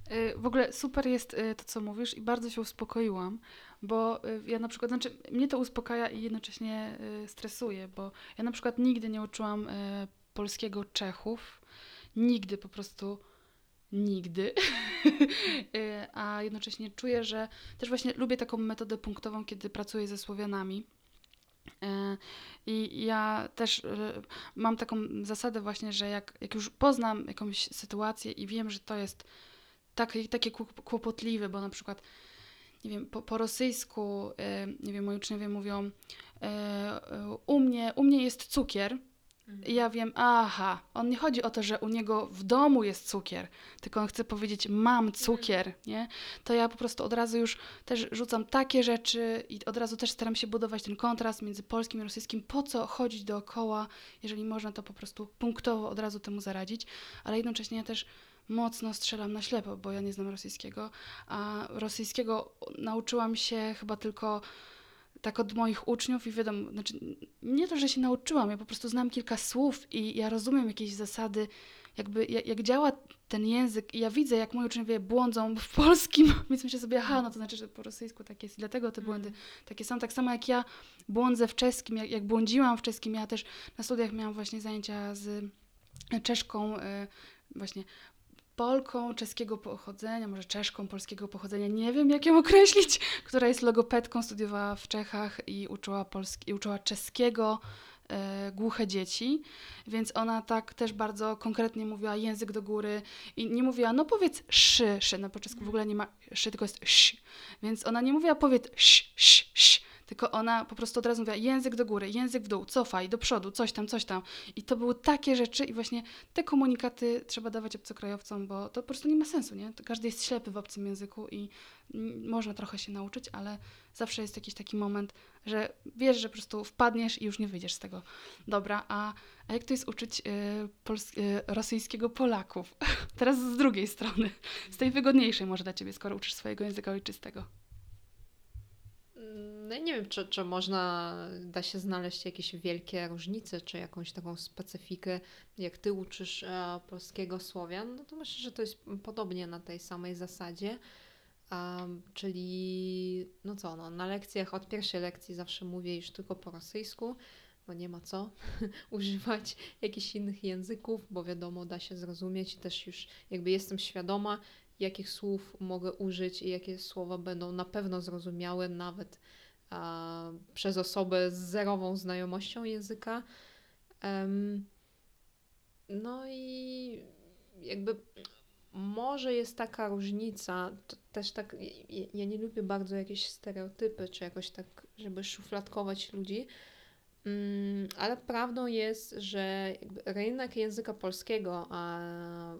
E, w ogóle super jest e, to, co mówisz, i bardzo się uspokoiłam, bo ja na przykład, znaczy mnie to uspokaja i jednocześnie stresuje, bo ja na przykład nigdy nie uczyłam polskiego Czechów, nigdy po prostu nigdy, [LAUGHS] y, a jednocześnie czuję, że też właśnie lubię taką metodę punktową, kiedy pracuję ze Słowianami. Y, I ja też y, mam taką zasadę właśnie, że jak, jak już poznam jakąś sytuację i wiem, że to jest takie, takie kłopotliwe, bo na przykład nie wiem, po, po rosyjsku, nie wiem, moi uczniowie mówią u mnie, u mnie jest cukier, i ja wiem, aha, on nie chodzi o to, że u niego w domu jest cukier, tylko on chce powiedzieć, mam cukier, nie? To ja po prostu od razu już też rzucam takie rzeczy i od razu też staram się budować ten kontrast między polskim i rosyjskim. Po co chodzić dookoła, jeżeli można to po prostu punktowo od razu temu zaradzić, ale jednocześnie ja też mocno strzelam na ślepo, bo ja nie znam rosyjskiego, a rosyjskiego nauczyłam się chyba tylko tak od moich uczniów i wiadomo, znaczy nie to, że się nauczyłam, ja po prostu znam kilka słów i ja rozumiem jakieś zasady, jakby jak, jak działa ten język i ja widzę, jak moi uczniowie błądzą w polskim, [LAUGHS] więc myślę sobie, aha, no to znaczy, że po rosyjsku tak jest i dlatego te błędy mm. takie są. Tak samo jak ja błądzę w czeskim, jak, jak błądziłam w czeskim, ja też na studiach miałam właśnie zajęcia z czeszką, y, właśnie Polką czeskiego pochodzenia, może Czeszką polskiego pochodzenia, nie wiem jak ją określić, [LAUGHS] która jest logopedką, studiowała w Czechach i uczyła, polski, uczyła czeskiego e, głuche dzieci, więc ona tak też bardzo konkretnie mówiła język do góry i nie mówiła, no powiedz szy, szy, no po czesku w ogóle nie ma szy, tylko jest ś, więc ona nie mówiła powiedz ś, ś, ś, tylko ona po prostu od razu mówiła język do góry, język w dół, cofaj, do przodu, coś tam, coś tam. I to były takie rzeczy i właśnie te komunikaty trzeba dawać obcokrajowcom, bo to po prostu nie ma sensu, nie? To każdy jest ślepy w obcym języku i można trochę się nauczyć, ale zawsze jest jakiś taki moment, że wiesz, że po prostu wpadniesz i już nie wyjdziesz z tego. Dobra, a, a jak to jest uczyć y, y, rosyjskiego Polaków? [LAUGHS] Teraz z drugiej strony, z tej wygodniejszej może dla ciebie, skoro uczysz swojego języka ojczystego. No nie wiem, czy, czy można, da się znaleźć jakieś wielkie różnice, czy jakąś taką specyfikę, jak ty uczysz e, polskiego Słowian, no to myślę, że to jest podobnie na tej samej zasadzie. Um, czyli, no co, no, na lekcjach, od pierwszej lekcji zawsze mówię już tylko po rosyjsku, bo nie ma co [LAUGHS] używać jakichś innych języków, bo wiadomo, da się zrozumieć też już jakby jestem świadoma, jakich słów mogę użyć i jakie słowa będą na pewno zrozumiałe, nawet a, przez osobę z zerową znajomością języka. Um, no i jakby może jest taka różnica, też tak, ja, nie lubię bardzo jakieś stereotypy, czy jakoś tak, żeby szufladkować ludzi, ale prawdą jest, że rynek języka polskiego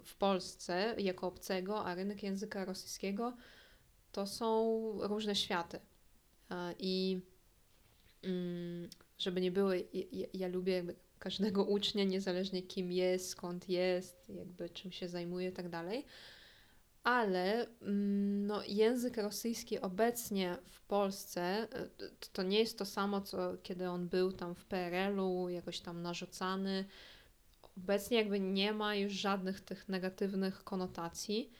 w Polsce jako obcego, a rynek języka rosyjskiego to są różne światy. I mm, żeby nie było, ja, lubię każdego ucznia, niezależnie kim jest, skąd jest, jakby czym się zajmuje i tak dalej ale mm, no, język rosyjski obecnie w Polsce e, to nie jest to samo, co kiedy on był tam w PRL-u, jakoś tam narzucany. Obecnie jakby nie ma już żadnych tych negatywnych konotacji.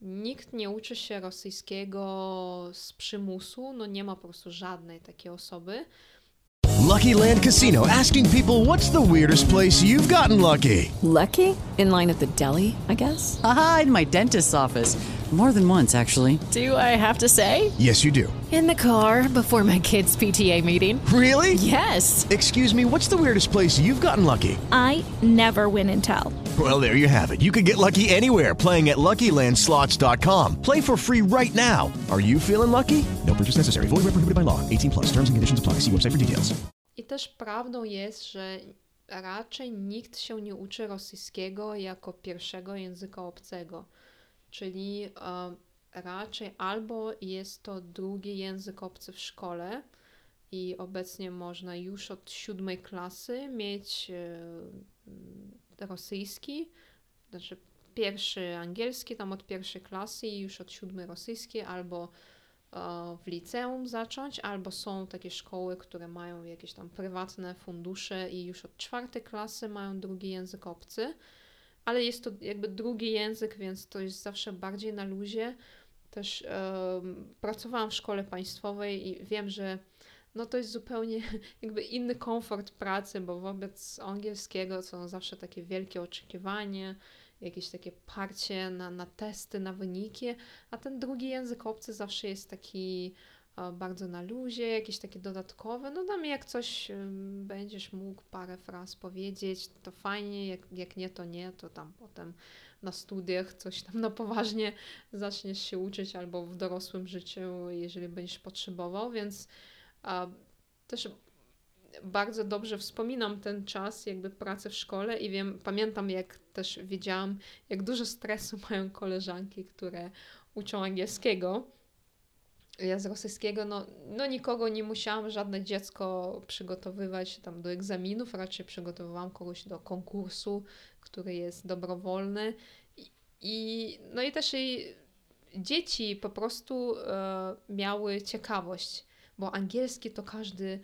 nikt nie uczy się rosyjskiego z przymusu, no nie ma po prostu żadnej takiej osoby. Lucky Land Casino asking people what's the weirdest place you've gotten lucky? Lucky? In line at the deli, I guess? Aha, in my dentist's office. More than once, actually. Do I have to say? Yes, you do. In the car before my kids' PTA meeting. Really? Yes. Excuse me, what's the weirdest place you've gotten lucky? I never win and tell. Well, there you have it. You can get lucky anywhere playing at LuckyLandSlots.com. Play for free right now. Are you feeling lucky? Purchase necessary. Void where prohibited by law. 18 plus. Terms and conditions apply. See website for details. I też prawdą jest, że raczej nikt się nie uczy rosyjskiego jako pierwszego języka obcego. Czyli e, raczej albo jest to drugi język obcy w szkole i obecnie można już od siódmej klasy mieć e, rosyjski, znaczy pierwszy angielski tam od pierwszej klasy i już od siódmej rosyjski, albo w liceum zacząć, albo są takie szkoły, które mają jakieś tam prywatne fundusze i już od czwartej klasy mają drugi język obcy ale jest to jakby drugi język, więc to jest zawsze bardziej na luzie. Też pracowałam w szkole państwowej i wiem, że no to jest zupełnie [LAUGHS] jakby inny komfort pracy, bo wobec angielskiego są zawsze takie wielkie oczekiwanie, jakieś takie parcie na, na testy, na wyniki, a ten drugi język obcy zawsze jest taki bardzo na luzie, jakieś takie dodatkowe. No tam jak coś będziesz mógł parę fraz powiedzieć, to fajnie, jak, jak nie, to nie, to tam potem na studiach coś tam na poważnie zaczniesz się uczyć albo w dorosłym życiu, jeżeli będziesz potrzebował, więc a, też bardzo dobrze wspominam ten czas jakby pracy w szkole i wiem, pamiętam jak też wiedziałam, jak dużo stresu [LAUGHS] mają koleżanki, które uczą angielskiego ja z rosyjskiego, no, no nikogo nie musiałam, żadne dziecko przygotowywać tam do egzaminów, raczej przygotowywałam kogoś do konkursu, który jest dobrowolny. I, i no i też i dzieci po prostu e, miały ciekawość, bo angielski to każdy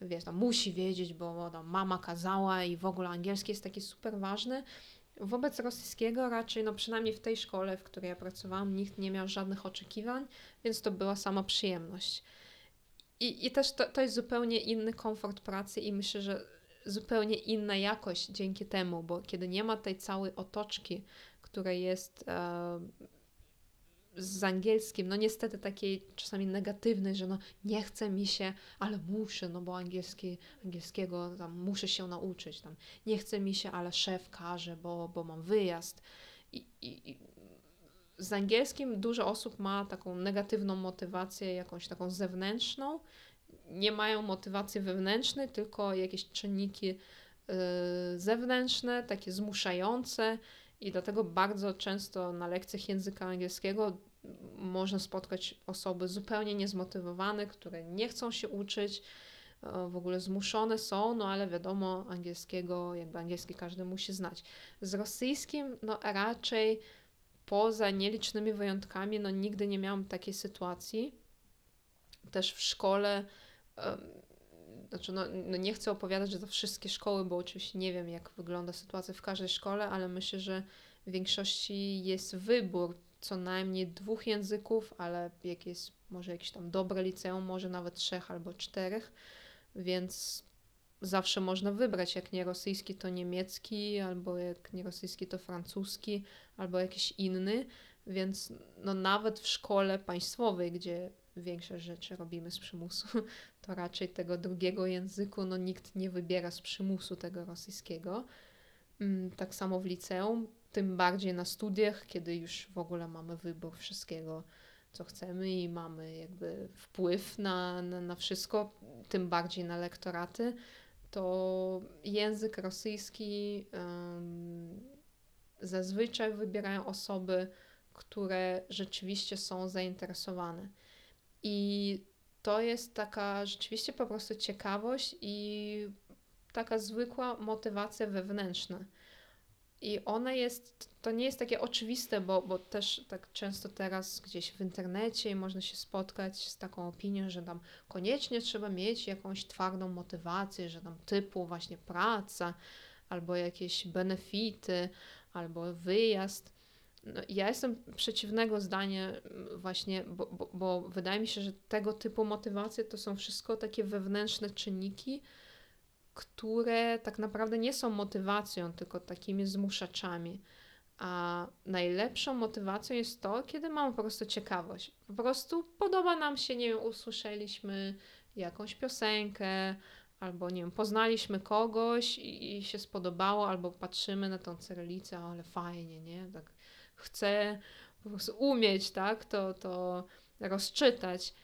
wiesz, tam musi wiedzieć, bo tam mama kazała i w ogóle angielski jest taki super ważny. Wobec rosyjskiego raczej, no przynajmniej w tej szkole, w której ja pracowałam, nikt nie miał żadnych oczekiwań, więc to była sama przyjemność. I, i też to, to jest zupełnie inny komfort pracy i myślę, że zupełnie inna jakość dzięki temu, bo kiedy nie ma tej całej otoczki, która jest e, z angielskim, no niestety takiej czasami negatywnej, że no nie chce mi się, ale muszę, no bo angielski, angielskiego tam muszę się nauczyć, tam nie chce mi się, ale szef każe, bo, bo mam wyjazd. I, i, i z angielskim dużo osób ma taką negatywną motywację, jakąś taką zewnętrzną. Nie mają motywacji wewnętrznej, tylko jakieś czynniki yy, zewnętrzne, takie zmuszające i dlatego bardzo często na lekcjach języka angielskiego można spotkać osoby zupełnie niezmotywowane, które nie chcą się uczyć, e, w ogóle zmuszone są, no ale wiadomo, angielskiego, jakby angielski każdy musi znać. Z rosyjskim, no raczej poza nielicznymi wyjątkami, no nigdy nie miałam takiej sytuacji. Też w szkole znaczy no, no, nie chcę opowiadać, że to wszystkie szkoły, bo oczywiście nie wiem, jak wygląda sytuacja w każdej szkole, ale myślę, że w większości jest wybór co najmniej dwóch języków, ale jak jest może jakieś tam dobre liceum, może nawet trzech albo czterech, więc zawsze można wybrać, jak nie rosyjski, to niemiecki, albo jak nie rosyjski, to francuski, albo jakiś inny, więc no nawet w szkole państwowej, gdzie większość rzeczy robimy z przymusu, to raczej tego drugiego języku no nikt nie wybiera z przymusu tego rosyjskiego. Mm, tak samo w liceum, tym bardziej na studiach, kiedy już w ogóle mamy wybór wszystkiego, co chcemy i mamy jakby wpływ na, na, na wszystko, tym bardziej na lektoraty, to język rosyjski um, zazwyczaj wybierają osoby, które rzeczywiście są zainteresowane. I to jest taka rzeczywiście po prostu ciekawość i taka zwykła motywacja wewnętrzna. I ona jest, to nie jest takie oczywiste, bo, bo też tak często teraz gdzieś w internecie można się spotkać z taką opinią, że tam koniecznie trzeba mieć jakąś twardą motywację, że tam typu właśnie praca, albo jakieś benefity, albo wyjazd. No, ja jestem przeciwnego zdania właśnie, bo, bo, bo wydaje mi się, że tego typu motywacje to są wszystko takie wewnętrzne czynniki, które tak naprawdę nie są motywacją, tylko takimi zmuszaczami. A najlepszą motywacją jest to, kiedy mamy po prostu ciekawość. Po prostu podoba nam się, nie wiem, usłyszeliśmy jakąś piosenkę, albo nie wiem, poznaliśmy kogoś i, i się spodobało, albo patrzymy na tą cyrylicę, ale fajnie, nie? Tak chcę po prostu umieć, tak? To, to rozczytać.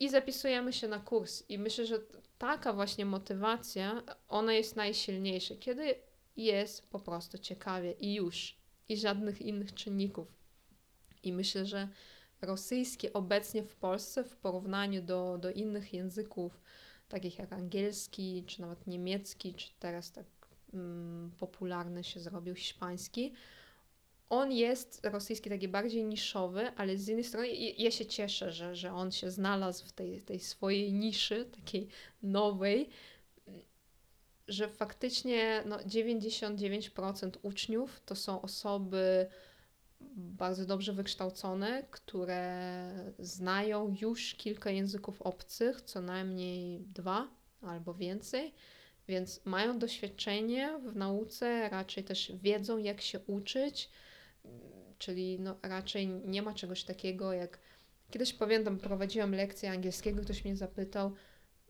I zapisujemy się na kurs. I myślę, że taka właśnie motywacja, ona jest najsilniejsza, kiedy jest po prostu ciekawie i już, i żadnych innych czynników. I myślę, że rosyjski obecnie w Polsce w porównaniu do, do innych języków, takich jak angielski, czy nawet niemiecki, czy teraz tak mm, popularny się zrobił hiszpański, on jest rosyjski taki bardziej niszowy, ale z jednej strony ja się cieszę, że, że on się znalazł w tej, tej swojej niszy, takiej nowej, że faktycznie no, 99% uczniów to są osoby bardzo dobrze wykształcone, które znają już kilka języków obcych, co najmniej dwa albo więcej, więc mają doświadczenie w nauce, raczej też wiedzą, jak się uczyć, czyli no, raczej nie ma czegoś takiego jak. Kiedyś pamiętam, prowadziłam lekcję angielskiego, ktoś mnie zapytał,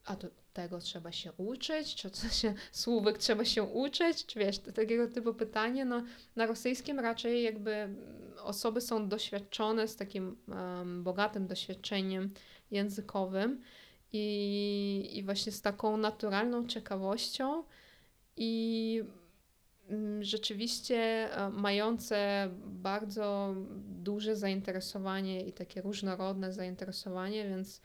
a to tego trzeba się uczyć, czy co się, słówek trzeba się uczyć, czy wiesz, takiego typu pytanie, no na rosyjskim raczej jakby osoby są doświadczone z takim um, bogatym doświadczeniem językowym i, i właśnie z taką naturalną ciekawością i mm, rzeczywiście e, mające bardzo duże zainteresowanie i takie różnorodne zainteresowanie, więc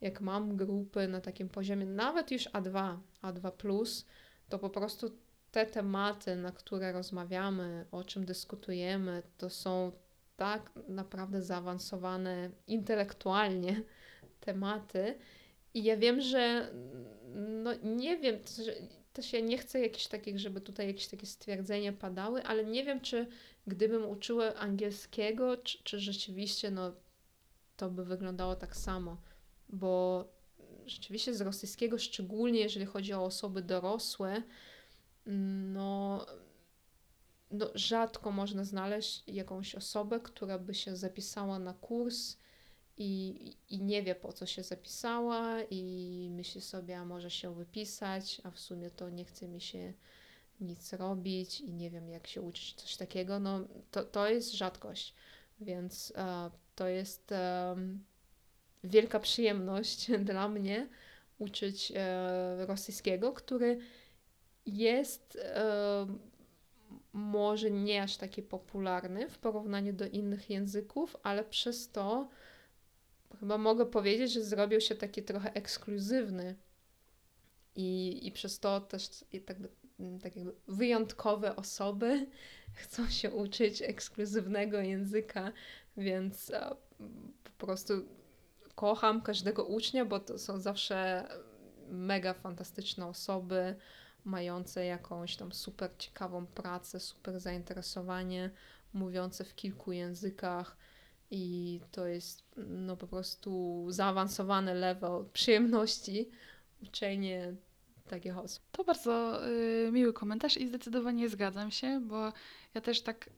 jak mam grupy na takim poziomie, nawet już A2, A2, to po prostu te tematy, na które rozmawiamy, o czym dyskutujemy, to są tak naprawdę zaawansowane intelektualnie [LAUGHS] tematy. I ja wiem, że no nie wiem, też ja nie chcę jakichś takich, żeby tutaj jakieś takie stwierdzenia padały, ale nie wiem, czy gdybym uczyła angielskiego, czy, czy rzeczywiście no, to by wyglądało tak samo bo rzeczywiście z rosyjskiego, szczególnie jeżeli chodzi o osoby dorosłe, no, no rzadko można znaleźć jakąś osobę, która by się zapisała na kurs i, i nie wie po co się zapisała i myśli sobie, a może się wypisać, a w sumie to nie chce mi się nic robić i nie wiem jak się uczyć, coś takiego, no to, to jest rzadkość, więc uh, to jest um, wielka przyjemność [LAUGHS] dla mnie uczyć e, rosyjskiego, który jest e, może nie aż taki popularny w porównaniu do innych języków, ale przez to chyba mogę powiedzieć, że zrobił się taki trochę ekskluzywny i, i przez to też tak, tak jakby wyjątkowe osoby [LAUGHS] chcą się uczyć ekskluzywnego języka, więc e, po prostu kocham każdego ucznia, bo to są zawsze mega fantastyczne osoby, mające jakąś tam super ciekawą pracę, super zainteresowanie, mówiące w kilku językach i to jest no po prostu zaawansowany level przyjemności uczenie takich osób. To bardzo y, miły komentarz i zdecydowanie zgadzam się, bo ja też tak,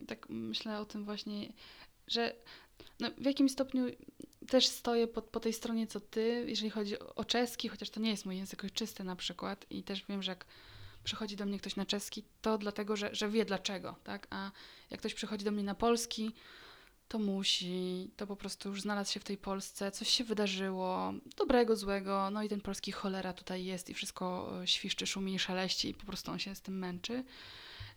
y, tak myślę o tym właśnie, że no, w jakimś stopniu też stoję po, po tej stronie co ty, jeżeli chodzi o czeski, chociaż to nie jest mój język ojczysty na przykład i też wiem, że jak przychodzi do mnie ktoś na czeski, to dlatego, że, że wie dlaczego, tak? A jak ktoś przychodzi do mnie na polski, to musi, to po prostu już znalazł się w tej Polsce, coś się wydarzyło, dobrego, złego, no i ten polski cholera tutaj jest i wszystko e, świszczy, szumi szaleści i po prostu on się z tym męczy.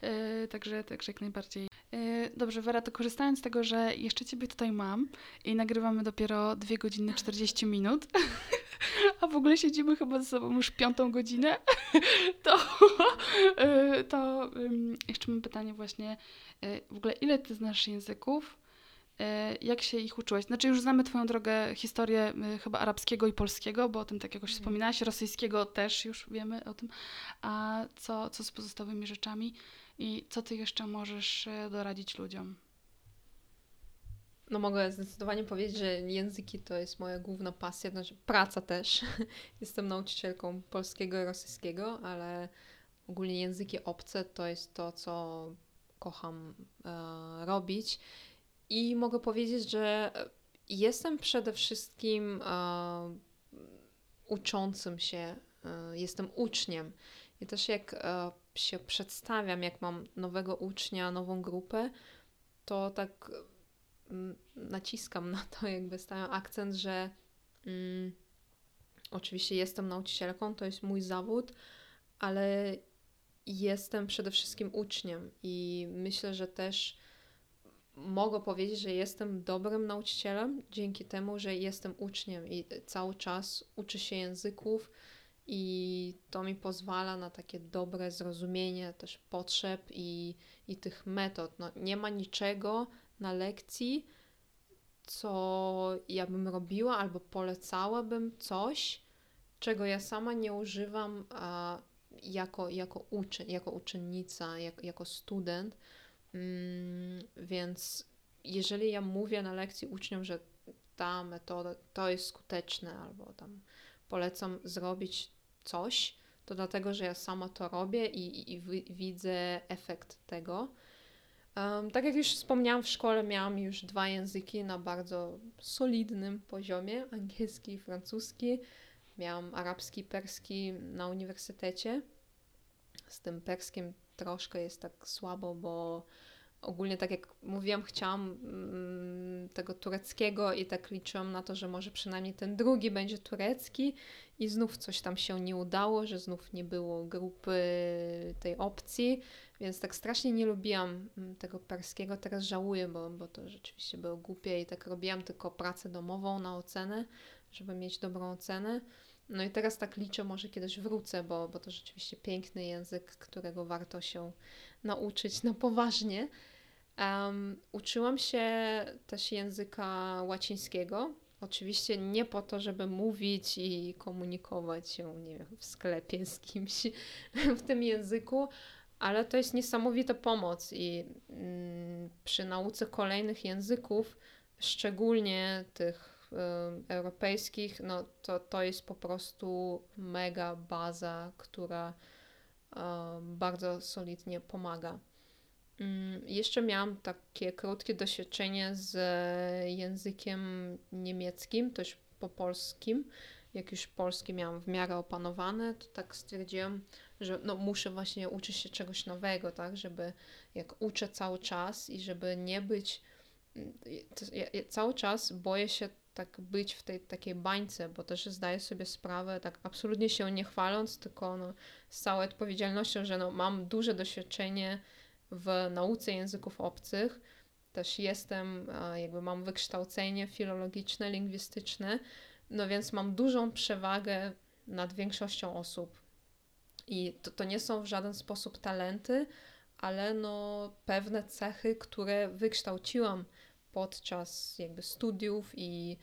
Yy, także, także jak najbardziej. Yy, dobrze, Wera, to korzystając z tego, że jeszcze Ciebie tutaj mam i nagrywamy dopiero 2 godziny 40 minut, [LAUGHS] a w ogóle siedzimy chyba ze sobą już piątą godzinę, [LAUGHS] to, yy, to jeszcze mam pytanie właśnie, w ogóle ile Ty znasz języków? Jak się ich uczyłeś? Znaczy już znamy Twoją drogę, historię chyba arabskiego i polskiego, bo o tym tak jakoś mm. wspominałaś, rosyjskiego też już wiemy o tym, a co, co z pozostałymi rzeczami? I co ty jeszcze możesz e, doradzić ludziom? No mogę zdecydowanie powiedzieć, że języki to jest moja główna pasja, znaczy praca też. [LAUGHS] Jestem nauczycielką polskiego i rosyjskiego, ale ogólnie języki obce to jest to, co kocham e, robić. I mogę powiedzieć, że jestem przede wszystkim e, uczącym się, e, jestem uczniem. I też jak e, się przedstawiam, jak mam nowego ucznia, nową grupę, to tak mm, naciskam na to, jakby stawiam akcent, że mm, oczywiście jestem nauczycielką, to jest mój zawód, ale jestem przede wszystkim uczniem i myślę, że też mogę powiedzieć, że jestem dobrym nauczycielem dzięki temu, że jestem uczniem i cały czas uczę się języków i to mi pozwala na takie dobre zrozumienie też potrzeb i, i tych metod. No, nie ma niczego na lekcji, co ja bym robiła albo polecałabym coś, czego ja sama nie używam a, jako, jako uczeń, jako uczennica, jak, jako student. Mm, więc jeżeli ja mówię na lekcji uczniom, że ta metoda to jest skuteczne, albo tam polecam zrobić coś, to dlatego, że ja sama to robię i, i, i widzę efekt tego. Um, tak jak już wspomniałam, w szkole miałam już dwa języki na bardzo solidnym poziomie angielski i francuski. Miałam arabski perski na uniwersytecie. Z tym perskim troszkę jest tak słabo, bo ogólnie tak jak mówiłam, chciałam mm, tego tureckiego i tak liczyłam na to, że może przynajmniej ten drugi będzie turecki i znów coś tam się nie udało, że znów nie było grupy tej opcji, więc tak strasznie nie lubiłam mm, tego perskiego. Teraz żałuję, bo, bo to rzeczywiście było głupie i tak robiłam tylko pracę domową na ocenę, żeby mieć dobrą ocenę. No i teraz tak liczę, może kiedyś wrócę, bo, bo to rzeczywiście piękny język, którego warto się nauczyć na poważnie. Um, uczyłam się też języka łacińskiego. Oczywiście nie po to, żeby mówić i komunikować się, nie wiem, w sklepie z kimś [LAUGHS] w tym języku, ale to jest niesamowita pomoc i mm, przy nauce kolejnych języków, szczególnie tych europejskich, no to, to jest po prostu mega baza, która y, bardzo solidnie pomaga. Mm, jeszcze miałam takie krótkie doświadczenie z językiem niemieckim, też po polskim. Jak już polski miałam w miarę opanowane, to tak stwierdziłam, że no muszę właśnie uczyć się czegoś nowego, tak, żeby jak uczę cały czas i żeby nie być, mm, ja, ja cały czas boję się tak być w tej takiej bańce, bo też zdaję sobie sprawę, tak absolutnie się nie chwaląc, tylko no, z całą odpowiedzialnością, że no, mam duże doświadczenie w nauce języków obcych. Też jestem, jakby mam wykształcenie filologiczne, lingwistyczne, no więc mam dużą przewagę nad większością osób. I to, to nie są w żaden sposób talenty, ale no pewne cechy, które wykształciłam podczas jakby studiów i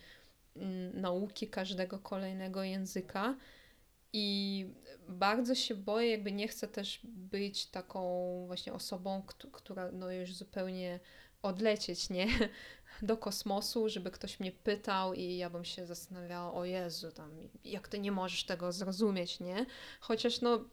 mm, nauki każdego kolejnego języka. I bardzo się boję, jakby nie chcę też być taką właśnie osobą, która no już zupełnie odlecieć, nie? [LAUGHS] Do kosmosu, żeby ktoś mnie pytał i ja bym się zastanawiała, o Jezu, tam, jak ty nie możesz tego zrozumieć, nie? Chociaż no,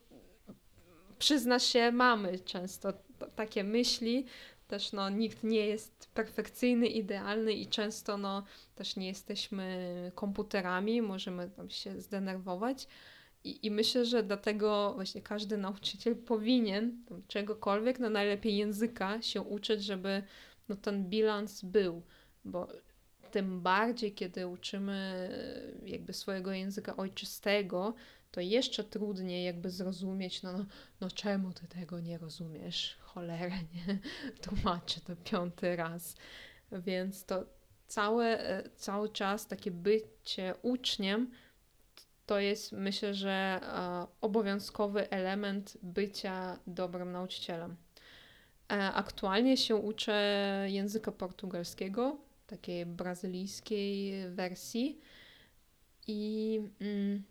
przyzna się, mamy często takie myśli, też no, nikt nie jest perfekcyjny, idealny i często no, też nie jesteśmy komputerami, możemy tam się zdenerwować, i, I myślę, że dlatego właśnie każdy nauczyciel powinien czegokolwiek, no najlepiej języka się uczyć, żeby no, ten bilans był, bo tym bardziej, kiedy uczymy jakby swojego języka ojczystego, to jeszcze trudniej jakby zrozumieć, no, no, no czemu ty tego nie rozumiesz? Cholerę, nie? [LAUGHS] Tłumaczę to piąty raz. Więc to całe, cały czas takie bycie uczniem to jest myślę, że e, obowiązkowy element bycia dobrym nauczycielem. E, aktualnie się uczę języka portugalskiego, takiej brazylijskiej wersji i mm,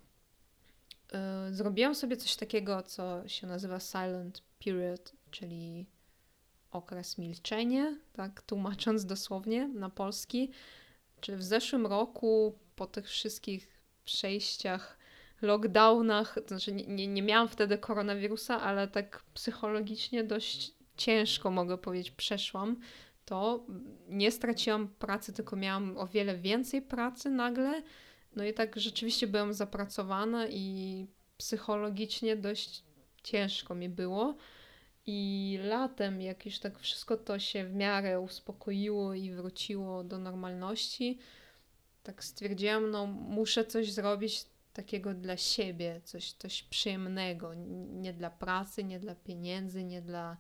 zrobiłam sobie coś takiego, co się nazywa silent period, czyli okres milczenie, tak tłumacząc [LAUGHS] dosłownie na polski. Czy w zeszłym roku po tych wszystkich przejściach, lockdownach, to znaczy nie, nie miałam wtedy koronawirusa, ale tak psychologicznie dość ciężko, mogę powiedzieć, przeszłam to. Nie straciłam pracy, tylko miałam o wiele więcej pracy nagle. No i tak rzeczywiście byłam zapracowana i psychologicznie dość ciężko mi było. I latem, jak już tak wszystko to się w miarę uspokoiło i wróciło do normalności, tak stwierdziłam, no muszę coś zrobić takiego dla siebie, coś, coś przyjemnego, nie dla pracy, nie dla pieniędzy, nie dla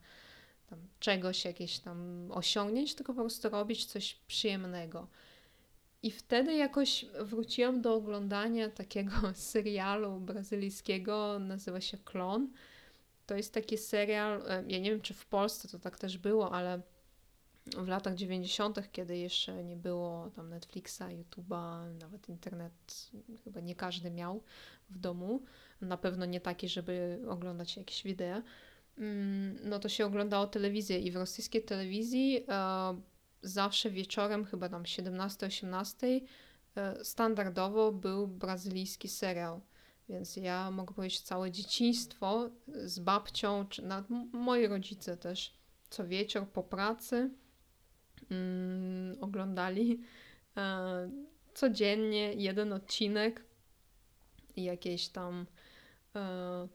tam czegoś, jakieś tam osiągnięć, tylko po prostu robić coś przyjemnego. I wtedy jakoś wróciłam do oglądania takiego [LAUGHS] serialu brazylijskiego, nazywa się Klon. To jest taki serial, e, ja nie wiem czy w Polsce to tak też było, ale w latach 90., kiedy jeszcze nie było tam Netflixa, YouTube'a, nawet internet chyba nie każdy miał w domu, na pewno nie taki, żeby oglądać jakieś wideo, mm, no to się oglądało telewizję i w rosyjskiej telewizji e, zawsze wieczorem, chyba tam 17-18, e, standardowo był brazylijski serial. Więc ja mogę powiedzieć, całe dzieciństwo z babcią, czy nawet moi rodzice też co wieczór po pracy mm, oglądali e, codziennie jeden odcinek jakiejś tam e,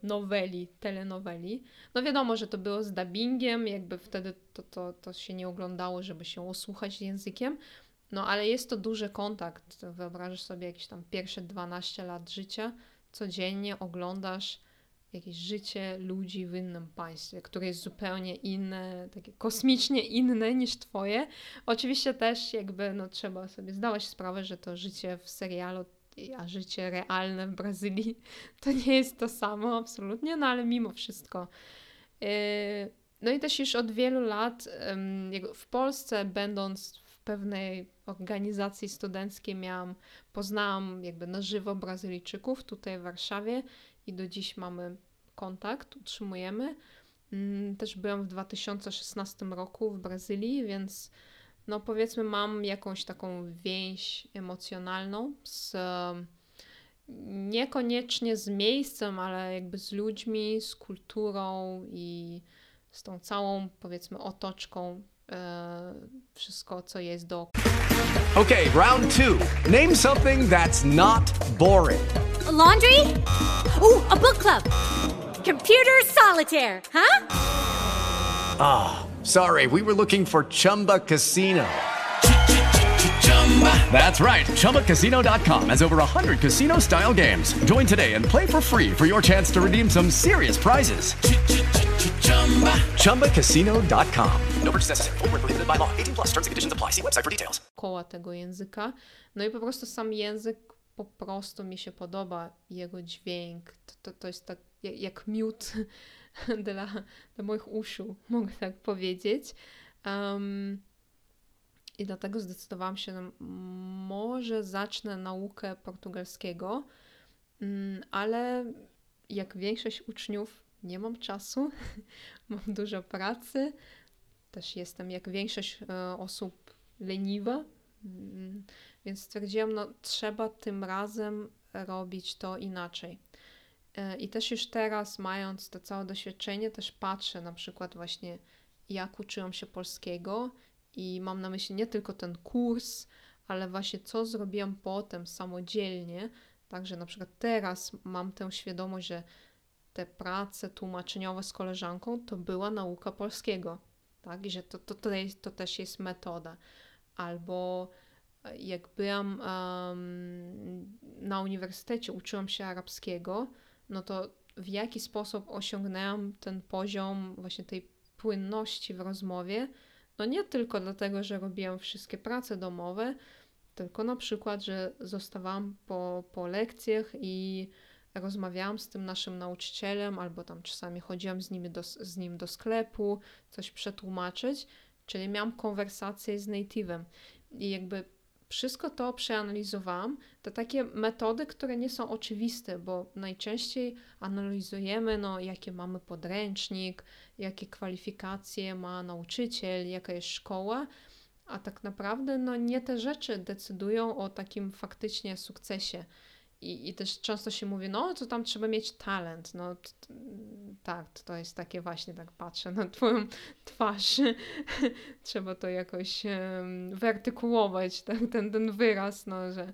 noweli, telenoweli. No wiadomo, że to było z dubbingiem, jakby wtedy to, to, to się nie oglądało, żeby się osłuchać językiem, no ale jest to duży kontakt. Wyobrażasz sobie jakieś tam pierwsze 12 lat życia, codziennie oglądasz jakieś życie ludzi w innym państwie, które jest zupełnie inne, takie kosmicznie inne niż twoje. Oczywiście też jakby no, trzeba sobie zdawać sprawę, że to życie w serialu, a życie realne w Brazylii [LAUGHS] to nie jest to samo absolutnie, no ale mimo wszystko. Yy, no i też już od wielu lat w Polsce, będąc w pewnej organizacji studenckiej, miałam, poznałam jakby na żywo Brazylijczyków tutaj w Warszawie i do dziś mamy kontakt, utrzymujemy. Też byłam w 2016 roku w Brazylii, więc no powiedzmy mam jakąś taką więź emocjonalną z niekoniecznie z miejscem, ale jakby z ludźmi, z kulturą i z tą całą powiedzmy otoczką e, wszystko co jest do. Okay, round 2. Name something that's not boring. A laundry? Ooh, a book club. Computer solitaire, huh? Ah, oh, sorry. We were looking for Chumba Casino. That's right. ChumbaCasino.com has over 100 casino style games. Join today and play for free for your chance to redeem some serious prizes. ChumbaCasino.com. No purchase necessary. Full prohibited by law. 18 plus terms and conditions apply. See website for details. Koła tego języka. No i po prostu sam język po prostu mi się podoba. Jego dźwięk. To, to, to jest tak jak miód [LAUGHS] dla, dla moich uszu, mogę tak powiedzieć. Um, I dlatego zdecydowałam się, że może zacznę naukę portugalskiego, um, ale jak większość uczniów nie mam czasu, [LAUGHS] mam dużo pracy, też jestem jak większość e, osób leniwa, mm, więc stwierdziłam, no trzeba tym razem robić to inaczej. E, I też już teraz, mając to całe doświadczenie, też patrzę na przykład właśnie, jak uczyłam się polskiego i mam na myśli nie tylko ten kurs, ale właśnie co zrobiłam potem samodzielnie. Także na przykład teraz mam tę świadomość, że te prace tłumaczeniowe z koleżanką to była nauka polskiego, tak? I że to, to, to, jest, to też jest metoda. Albo e, jak byłam um, na uniwersytecie, uczyłam się arabskiego, no to w jaki sposób osiągnęłam ten poziom właśnie tej płynności w rozmowie, no nie tylko dlatego, że robiłam wszystkie prace domowe, tylko na przykład, że zostawałam po, po lekcjach i rozmawiałam z tym naszym nauczycielem, albo tam czasami chodziłam z nim do, z nim do sklepu, coś przetłumaczyć, czyli miałam konwersację z native'em. I jakby wszystko to przeanalizowałam, to takie metody, które nie są oczywiste, bo najczęściej analizujemy, no, jakie mamy podręcznik, jakie kwalifikacje ma nauczyciel, jaka jest szkoła, a tak naprawdę no, nie te rzeczy decydują o takim faktycznie sukcesie. I, I też często się mówi, no to tam trzeba mieć talent. No t, t, tak, to jest takie właśnie, tak patrzę na twoją twarz. [LAUGHS] trzeba to jakoś um, wyartykułować, tak, ten, ten wyraz, no, że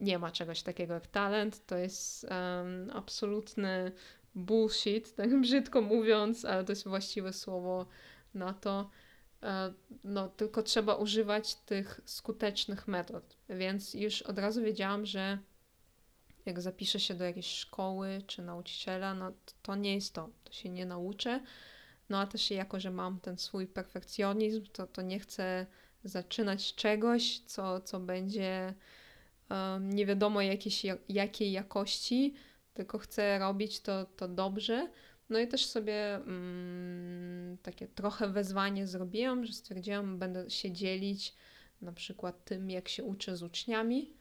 nie ma czegoś takiego jak talent. To jest um, absolutny bullshit, tak [LAUGHS] brzydko mówiąc, ale to jest właściwe słowo na to. E, no, tylko trzeba używać tych skutecznych metod. Więc już od razu wiedziałam, że jak zapiszę się do jakiejś szkoły czy nauczyciela, no to, nie jest to, to się nie nauczę. No a też jako, że mam ten swój perfekcjonizm, to, to nie chcę zaczynać czegoś, co, co będzie um, nie wiadomo jakiejś, jakiej jakości, tylko chcę robić to, to dobrze. No i też sobie mm, takie trochę wezwanie zrobiłam, że stwierdziłam, będę się dzielić na przykład tym, jak się uczę z uczniami,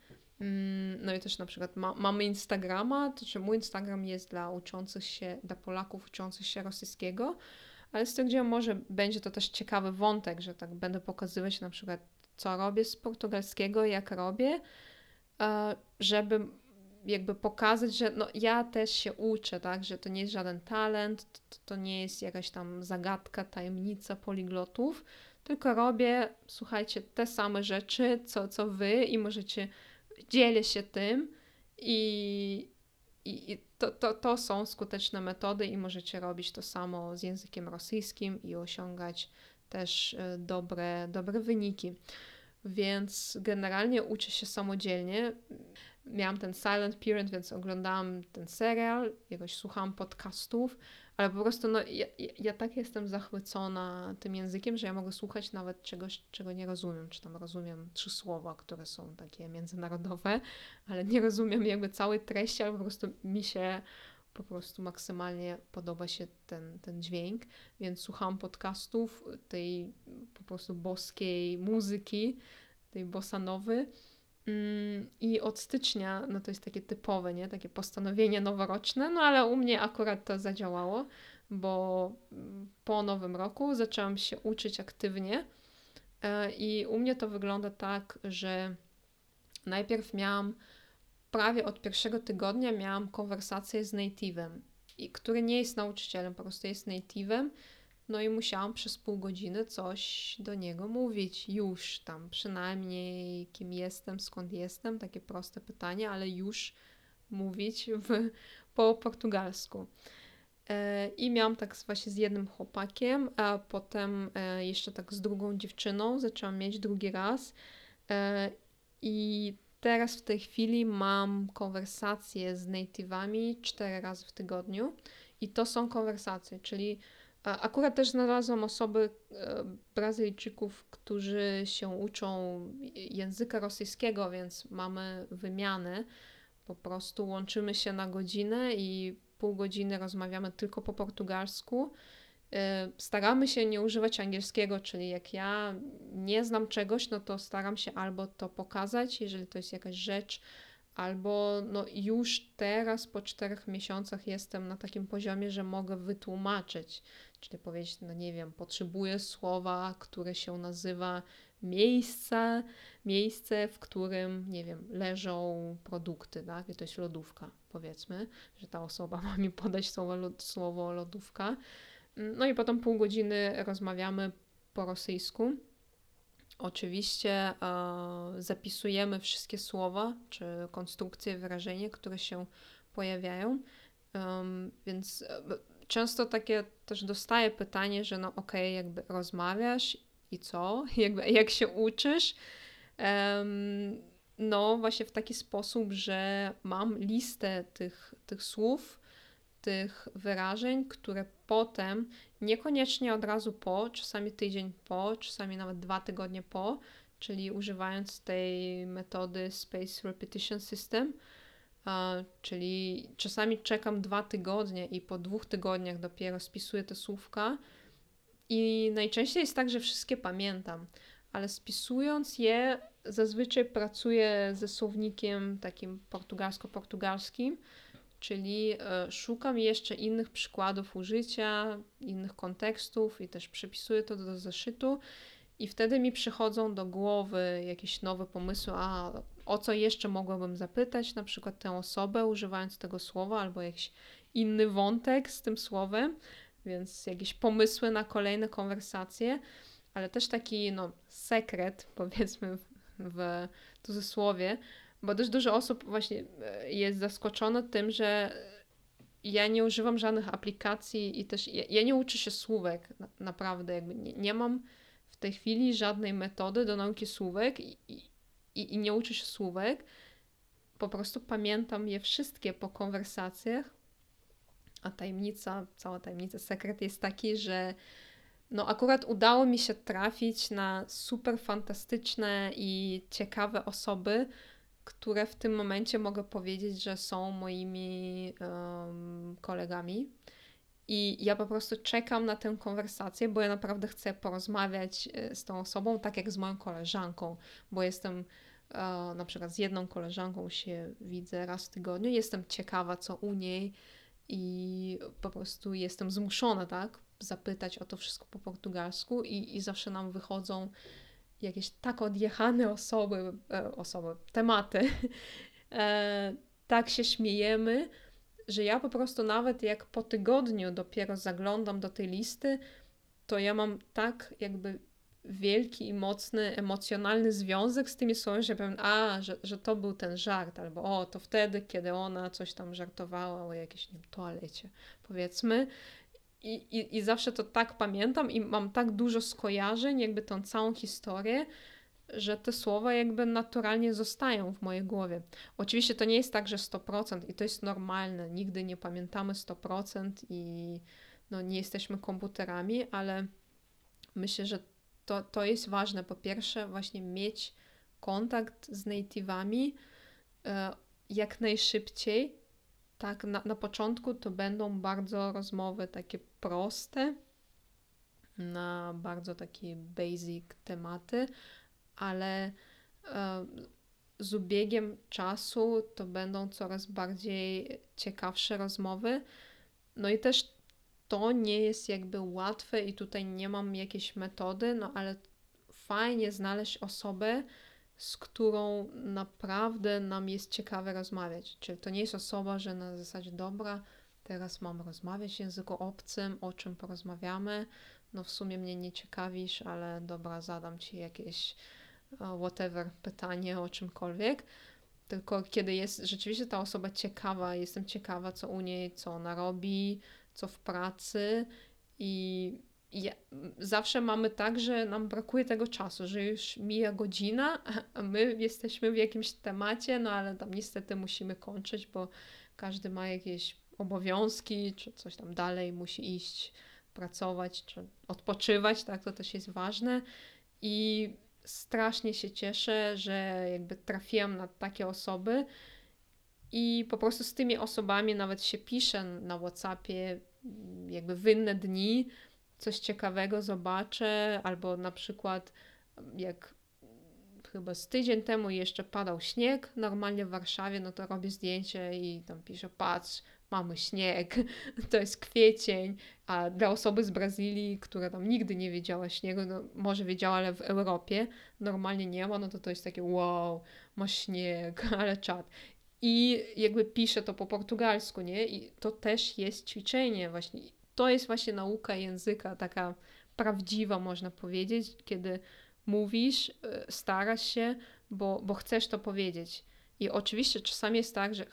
no i też na przykład ma, mamy Instagrama, to czy mój Instagram jest dla uczących się, dla Polaków uczących się rosyjskiego, ale stwierdziłam, może będzie to też ciekawy wątek, że tak będę pokazywać na przykład, co robię z portugalskiego, jak robię, e, żeby jakby pokazać, że no, ja też się uczę, tak, że to nie jest żaden talent, to, to nie jest jakaś tam zagadka, tajemnica poliglotów, tylko robię, słuchajcie, te same rzeczy, co, co wy i możecie dzielę się tym i, i to, to, to są skuteczne metody i możecie robić to samo z językiem rosyjskim i osiągać też e, dobre, dobre wyniki. Więc generalnie uczę się samodzielnie. Miałam ten silent parent, więc oglądałam ten serial, jakoś słuchałam podcastów, ale po prostu no, ja, ja tak jestem zachwycona tym językiem, że ja mogę słuchać nawet czegoś, czego nie rozumiem, czy tam rozumiem trzy słowa, które są takie międzynarodowe, ale nie rozumiem jakby całej treści, ale po prostu mi się po prostu maksymalnie podoba się ten, ten dźwięk, więc słucham podcastów tej po prostu boskiej muzyki, tej bossanowy Mm, I od stycznia, no to jest takie typowe, nie? Takie postanowienie noworoczne, no ale u mnie akurat to zadziałało, bo mm, po nowym roku zaczęłam się uczyć aktywnie e, i u mnie to wygląda tak, że najpierw miałam, prawie od pierwszego tygodnia miałam konwersację z native'em, który nie jest nauczycielem, po prostu jest native'em no i musiałam przez pół godziny coś do niego mówić. Już tam, przynajmniej kim jestem, skąd jestem, takie proste pytanie, ale już mówić w, po portugalsku. E, I miałam tak właśnie z jednym chłopakiem, a potem e, jeszcze tak z drugą dziewczyną zaczęłam mieć drugi raz. E, I teraz w tej chwili mam konwersacje z native'ami cztery razy w tygodniu. I to są konwersacje, czyli Akurat też znalazłam osoby, e, Brazylijczyków, którzy się uczą języka rosyjskiego, więc mamy wymiany. Po prostu łączymy się na godzinę i pół godziny rozmawiamy tylko po portugalsku. E, staramy się nie używać angielskiego, czyli jak ja nie znam czegoś, no to staram się albo to pokazać, jeżeli to jest jakaś rzecz, albo no już teraz po czterech miesiącach jestem na takim poziomie, że mogę wytłumaczyć, czyli powiedzieć, no nie wiem, potrzebuję słowa, które się nazywa miejsce, miejsce, w którym, nie wiem, leżą produkty, tak? I to jest lodówka, powiedzmy, że ta osoba [LAUGHS] ma mi podać słowo, słowo lodówka. No i potem pół godziny rozmawiamy po rosyjsku Oczywiście e, zapisujemy wszystkie słowa czy konstrukcje, wyrażenia, które się pojawiają, um, więc e, często takie też dostaję pytanie, że no okej, okay, jakby rozmawiasz i co? [LAUGHS] Jakby, jak się uczysz? Um, no właśnie w taki sposób, że mam listę tych, tych słów, tych wyrażeń, które potem, niekoniecznie od razu po, czasami tydzień po, czasami nawet dwa tygodnie po, czyli używając tej metody Space Repetition System, czyli czasami czekam dwa tygodnie i po dwóch tygodniach dopiero spisuję te słówka. I najczęściej jest tak, że wszystkie pamiętam, ale spisując je, zazwyczaj pracuję ze słownikiem takim portugalsko-portugalskim, czyli e, szukam jeszcze innych przykładów użycia, innych kontekstów i też przypisuję to do zeszytu. I wtedy mi przychodzą do głowy jakieś nowe pomysły, a o co jeszcze mogłabym zapytać, na przykład tę osobę używając tego słowa, albo jakiś inny wątek z tym słowem, więc jakieś pomysły na kolejne konwersacje, ale też taki no, sekret, [LAUGHS] powiedzmy w cudzysłowie, bo dość dużo osób właśnie e, jest zaskoczone tym, że ja nie używam żadnych aplikacji i też ja, ja nie uczę się słówek, na, naprawdę, jakby nie, nie, mam w tej chwili żadnej metody do nauki słówek i, i nie uczę się słówek. Po prostu pamiętam je wszystkie po konwersacjach, a tajemnica, cała tajemnica, sekret jest taki, że no akurat udało mi się trafić na super fantastyczne i ciekawe osoby, które w tym momencie mogę powiedzieć, że są moimi um, kolegami. I ja po prostu czekam na tę konwersację, bo ja naprawdę chcę porozmawiać e, z tą osobą, tak jak z moją koleżanką, bo jestem e, na przykład z jedną koleżanką się widzę raz w tygodniu, jestem ciekawa, co u niej i po prostu jestem zmuszona, tak, zapytać o to wszystko po portugalsku i, i zawsze nam wychodzą jakieś tak odjechane osoby, e, osoby, tematy. [LAUGHS] Tak się śmiejemy, że ja po prostu nawet jak po tygodniu dopiero zaglądam do tej listy, to ja mam tak jakby wielki i mocny emocjonalny związek z tymi słowami, że powiem, a, że, że to był ten żart, albo o, to wtedy, kiedy ona coś tam żartowała o jakiejś, nie wiem, toalecie, powiedzmy. I, i, I zawsze to tak pamiętam i mam tak dużo skojarzeń, jakby tą całą historię, że te słowa jakby naturalnie zostają w mojej głowie. Oczywiście to nie jest tak, że 100% i to jest normalne. Nigdy nie pamiętamy 100% i no, nie jesteśmy komputerami, ale myślę, że to, to jest ważne. Po pierwsze, właśnie mieć kontakt z native'ami e, jak najszybciej. Tak, na, na początku to będą bardzo rozmowy takie proste, na bardzo takie basic tematy, ale e, z ubiegiem czasu to będą coraz bardziej ciekawsze rozmowy. No i też to nie jest jakby łatwe i tutaj nie mam jakiejś metody, no ale fajnie znaleźć osobę, z którą naprawdę nam jest ciekawe rozmawiać. Czyli to nie jest osoba, że na zasadzie dobra, teraz mam rozmawiać w języku obcym, o czym porozmawiamy. No w sumie mnie nie ciekawisz, ale dobra, zadam ci jakieś whatever pytanie o czymkolwiek. Tylko kiedy jest rzeczywiście ta osoba ciekawa, jestem ciekawa, co u niej, co ona robi, co w pracy i ja, zawsze mamy tak, że nam brakuje tego czasu, że już mija godzina, a my jesteśmy w jakimś temacie, no ale tam niestety musimy kończyć, bo każdy ma jakieś obowiązki, czy coś tam dalej musi iść, pracować, czy odpoczywać, tak, to też jest ważne. I strasznie się cieszę, że jakby trafiłam na takie osoby, i po prostu z tymi osobami nawet się piszę na WhatsAppie, jakby w inne dni coś ciekawego zobaczę, albo na przykład jak chyba z tydzień temu jeszcze padał śnieg normalnie w Warszawie, no to robię zdjęcie i tam piszę, patrz, mamy śnieg, [LAUGHS] to jest kwiecień, a dla osoby z Brazylii, która tam nigdy nie wiedziała śniegu, no może wiedziała, ale w Europie normalnie nie ma, no to to jest takie wow, ma śnieg, [LAUGHS] ale czad i jakby piszę to po portugalsku, nie? I to też jest ćwiczenie właśnie. To jest właśnie nauka języka, taka prawdziwa, można powiedzieć, kiedy mówisz, y, starasz się, bo, bo chcesz to powiedzieć. I oczywiście czasami jest tak, że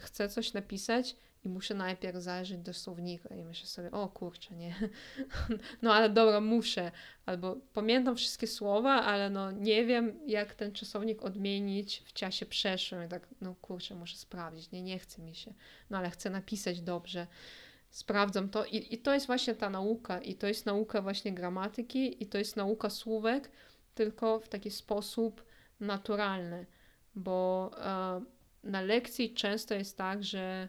chcę coś napisać i muszę najpierw zajrzeć do słownika i myślę sobie, o kurczę, nie, [LAUGHS] no ale dobra, muszę, albo pamiętam wszystkie słowa, ale no nie wiem, jak ten czasownik odmienić w czasie przeszłym. I tak, no kurczę, muszę sprawdzić, nie, nie chce mi się, no ale chcę napisać dobrze, sprawdzam to. I, i to jest właśnie ta nauka. I to jest nauka właśnie gramatyki. I to jest nauka słówek, tylko w taki sposób naturalny, bo e, na lekcji często jest tak, że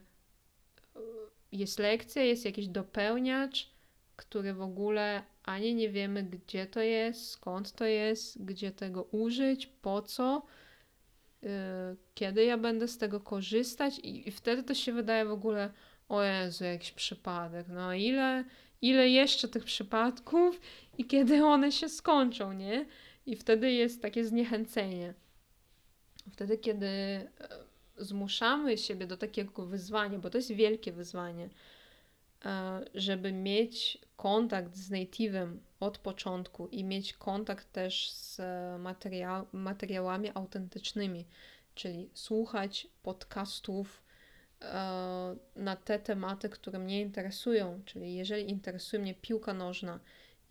jest lekcja, jest jakiś dopełniacz, który w ogóle ani nie wiemy, gdzie to jest, skąd to jest, gdzie tego użyć, po co, yy, kiedy ja będę z tego korzystać, i, i wtedy to się wydaje w ogóle, o Jezu, jakiś przypadek. No ile, ile jeszcze tych przypadków i kiedy one się skończą, nie? I wtedy jest takie zniechęcenie. Wtedy, kiedy zmuszamy siebie do takiego wyzwania, bo to jest wielkie wyzwanie, e, żeby mieć kontakt z native'em od początku i mieć kontakt też z materiał, materiałami autentycznymi, czyli słuchać podcastów e, na te tematy, które mnie interesują, czyli jeżeli interesuje mnie piłka nożna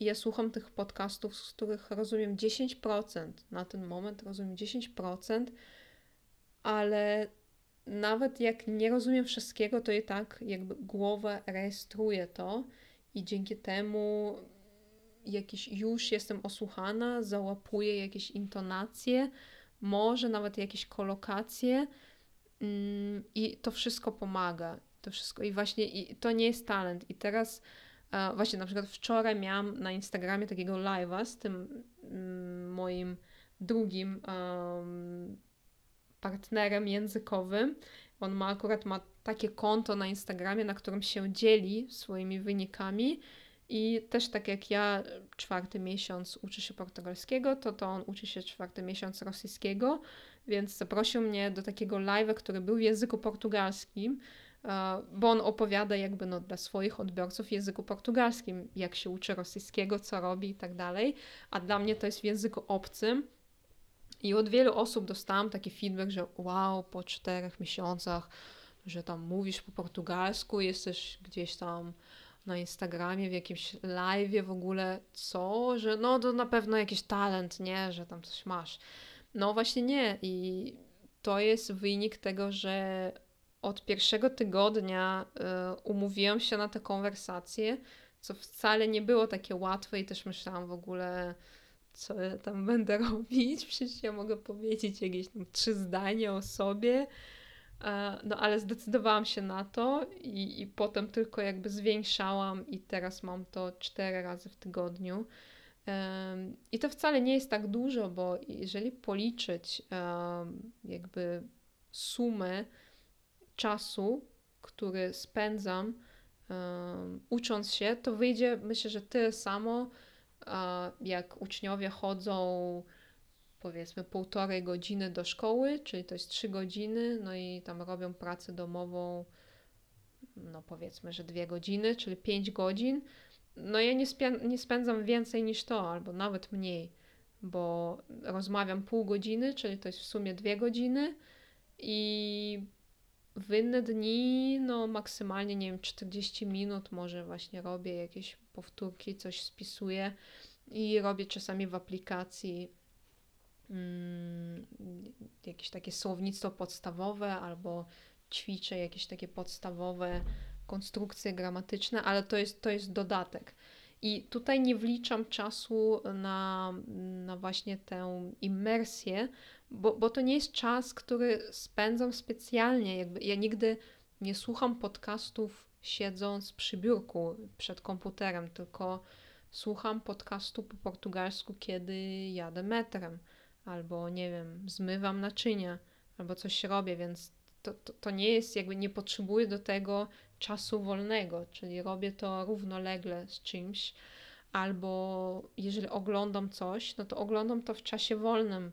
i ja słucham tych podcastów, z których rozumiem 10%, na ten moment rozumiem 10%, ale nawet jak nie rozumiem wszystkiego, to i tak jakby głowa rejestruje to i dzięki temu jakieś już jestem osłuchana, załapuję jakieś intonacje, może nawet jakieś kolokacje mm, i to wszystko pomaga. To wszystko i właśnie i to nie jest talent. I teraz e, właśnie na przykład wczoraj miałam na Instagramie takiego live'a z tym mm, moim drugim partnerem językowym. On ma akurat ma takie konto na Instagramie, na którym się dzieli swoimi wynikami. I też tak jak ja czwarty miesiąc uczy się portugalskiego, to to on uczy się czwarty miesiąc rosyjskiego, więc zaprosił mnie do takiego live'a, który był w języku portugalskim, e, bo on opowiada jakby no, dla swoich odbiorców w języku portugalskim, jak się uczy rosyjskiego, co robi i tak dalej, a dla mnie to jest w języku obcym, i od wielu osób dostałam taki feedback, że wow, po czterech miesiącach, że tam mówisz po portugalsku, jesteś gdzieś tam na Instagramie, w jakimś live w ogóle, co? Że no to na pewno jakiś talent, nie? Że tam coś masz. No właśnie nie. I to jest wynik tego, że od pierwszego tygodnia y, umówiłam się na tę konwersację, co wcale nie było takie łatwe i też myślałam w ogóle co ja tam będę [LAUGHS] robić. Przecież ja mogę powiedzieć jakieś tam trzy zdania o sobie. E, no ale zdecydowałam się na to i, i potem tylko jakby zwiększałam i teraz mam to cztery razy w tygodniu. I to wcale nie jest tak dużo, bo jeżeli policzyć jakby sumę czasu, który spędzam ucząc się, to wyjdzie myślę, że tyle samo, jak uczniowie chodzą powiedzmy półtorej godziny do szkoły, czyli to jest trzy godziny, no i tam robią pracę domową, no powiedzmy, że dwie godziny, czyli pięć godzin. No ja nie, nie spędzam więcej niż to, albo nawet mniej, bo rozmawiam pół godziny, czyli to jest w sumie dwie godziny i w inne dni, no maksymalnie, nie wiem, 40 minut może właśnie robię jakieś powtórki, coś spisuję i robię czasami w aplikacji mm, jakieś takie słownictwo podstawowe albo ćwiczę jakieś takie podstawowe konstrukcje gramatyczne, ale to jest, to jest dodatek. I tutaj nie wliczam czasu na, na właśnie tę imersję, bo, bo to nie jest czas, który spędzam specjalnie. Jakby ja nigdy nie słucham podcastów siedząc przy biurku przed komputerem, tylko słucham podcastu po portugalsku, kiedy jadę metrem, albo nie wiem, zmywam naczynia, albo coś robię, więc to, to, to nie jest jakby, nie potrzebuję do tego czasu wolnego, czyli robię to równolegle z czymś, albo jeżeli oglądam coś, no to oglądam to w czasie wolnym.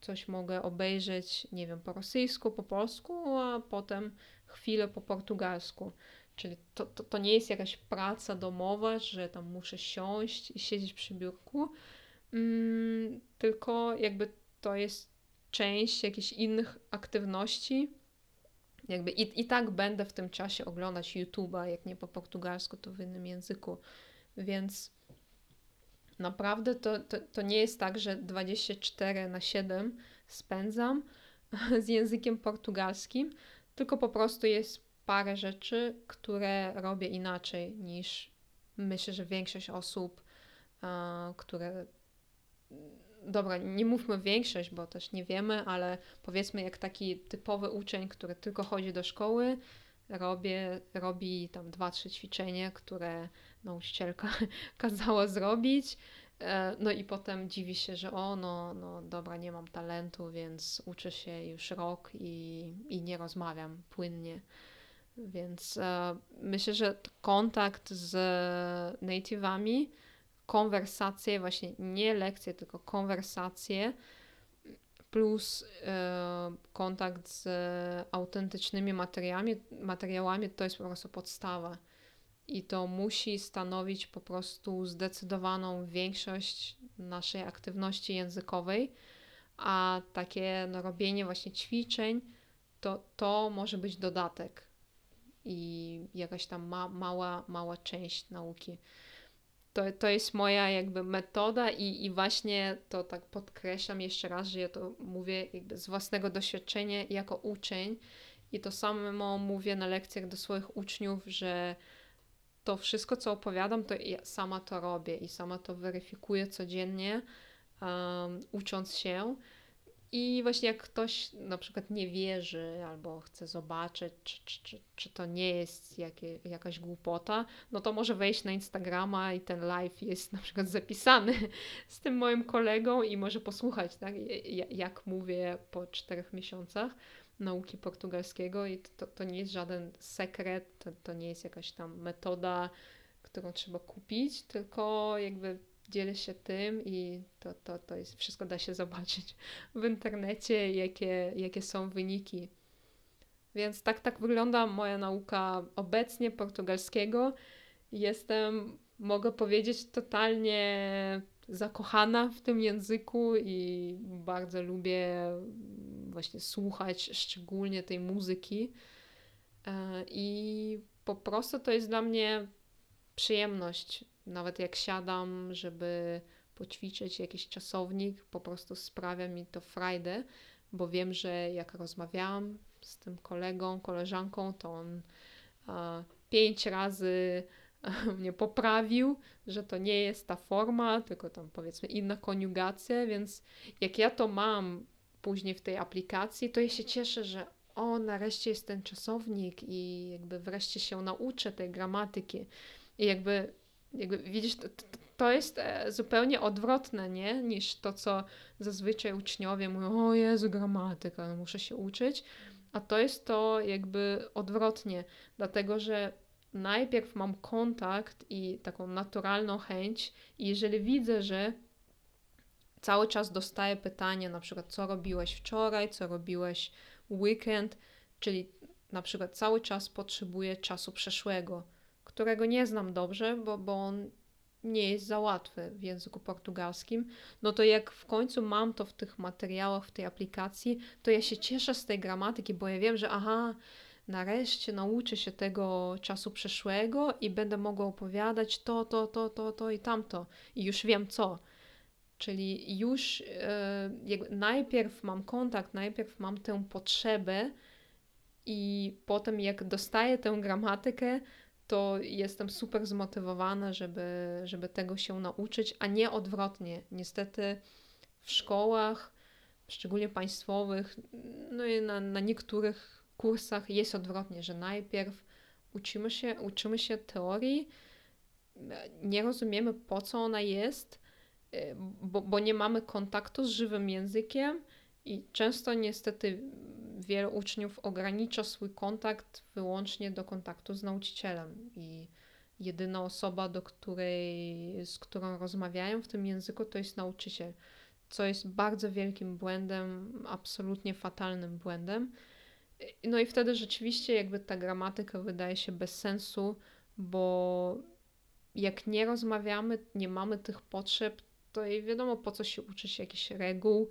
Coś mogę obejrzeć, nie wiem, po rosyjsku, po polsku, a potem chwilę po portugalsku. Czyli to, to, to nie jest jakaś praca domowa, że tam muszę siąść i siedzieć przy biurku, mm, tylko jakby to jest część jakichś innych aktywności. Jakby i, i tak będę w tym czasie oglądać YouTube'a, jak nie po portugalsku, to w innym języku. Więc naprawdę to, to, to nie jest tak, że 24 na 7 spędzam [LAUGHS] z językiem portugalskim, tylko po prostu jest parę rzeczy, które robię inaczej niż myślę, że większość osób, które. Dobra, nie mówmy większość, bo też nie wiemy, ale powiedzmy, jak taki typowy uczeń, który tylko chodzi do szkoły, robię, robi tam dwa, trzy ćwiczenia, które nauczycielka [LAUGHS] kazała zrobić. E, no i potem dziwi się, że o, no, no dobra, nie mam talentu, więc uczę się już rok i, i nie rozmawiam płynnie. Więc e, myślę, że kontakt z native'ami, konwersacje, właśnie nie lekcje, tylko konwersacje, plus e, kontakt z autentycznymi materiałami, materiałami, to jest po prostu podstawa. I to musi stanowić po prostu zdecydowaną większość naszej aktywności językowej, a takie no, robienie właśnie ćwiczeń, to, to może być dodatek i jakaś tam ma, mała, mała część nauki. To, to jest moja jakby metoda i, i właśnie to tak podkreślam jeszcze raz, że ja to mówię z własnego doświadczenia jako uczeń i to samo mówię na lekcjach do swoich uczniów, że to wszystko, co opowiadam, to ja sama to robię i sama to weryfikuję codziennie, um, ucząc się. I właśnie jak ktoś na przykład nie wierzy albo chce zobaczyć, czy, czy, czy, czy to nie jest jakie, jakaś głupota, no to może wejść na Instagrama i ten live jest na przykład zapisany [LAUGHS] z tym moim kolegą i może posłuchać, tak, jak mówię po czterech miesiącach nauki portugalskiego i to, to nie jest żaden sekret, to, to nie jest jakaś tam metoda, którą trzeba kupić, tylko jakby dzielę się tym i to, to, to jest, wszystko da się zobaczyć w internecie, jakie, jakie są wyniki. Więc tak, tak wygląda moja nauka obecnie portugalskiego. Jestem, mogę powiedzieć, totalnie zakochana w tym języku i bardzo lubię właśnie słuchać szczególnie tej muzyki. E, I po prostu to jest dla mnie przyjemność nawet jak siadam, żeby poćwiczyć jakiś czasownik, po prostu sprawia mi to frajdę, bo wiem, że jak rozmawiałam z tym kolegą, koleżanką, to on a, pięć razy mnie poprawił, że to nie jest ta forma, tylko tam powiedzmy inna koniugacja, więc jak ja to mam później w tej aplikacji, to ja się cieszę, że o, nareszcie jest ten czasownik i jakby wreszcie się nauczę tej gramatyki. I jakby jakby widzisz, to, to jest e, zupełnie odwrotne, nie? Niż to, co zazwyczaj uczniowie mówią, o Jezu, gramatyka, no muszę się uczyć. A to jest to jakby odwrotnie, dlatego że najpierw mam kontakt i taką naturalną chęć, i jeżeli widzę, że cały czas dostaję pytanie, na przykład, co robiłeś wczoraj, co robiłeś weekend, czyli na przykład cały czas potrzebuję czasu przeszłego którego nie znam dobrze, bo, bo on nie jest za łatwy w języku portugalskim, no to jak w końcu mam to w tych materiałach, w tej aplikacji, to ja się cieszę z tej gramatyki, bo ja wiem, że aha, nareszcie nauczę się tego czasu przeszłego i będę mogła opowiadać to, to, to, to, to i tamto. I już wiem co. Czyli już e, najpierw mam kontakt, najpierw mam tę potrzebę i potem jak dostaję tę gramatykę, to jestem super zmotywowana, żeby, żeby tego się nauczyć, a nie odwrotnie. Niestety w szkołach, szczególnie państwowych, no i na, na niektórych kursach jest odwrotnie, że najpierw uczymy się, uczymy się teorii, nie rozumiemy po co ona jest, bo, bo nie mamy kontaktu z żywym językiem i często niestety wielu uczniów ogranicza swój kontakt wyłącznie do kontaktu z nauczycielem i jedyna osoba, do której, z którą rozmawiają w tym języku, to jest nauczyciel, co jest bardzo wielkim błędem, absolutnie fatalnym błędem. No i wtedy rzeczywiście jakby ta gramatyka wydaje się bez sensu, bo jak nie rozmawiamy, nie mamy tych potrzeb, to i wiadomo po co się uczyć jakichś reguł,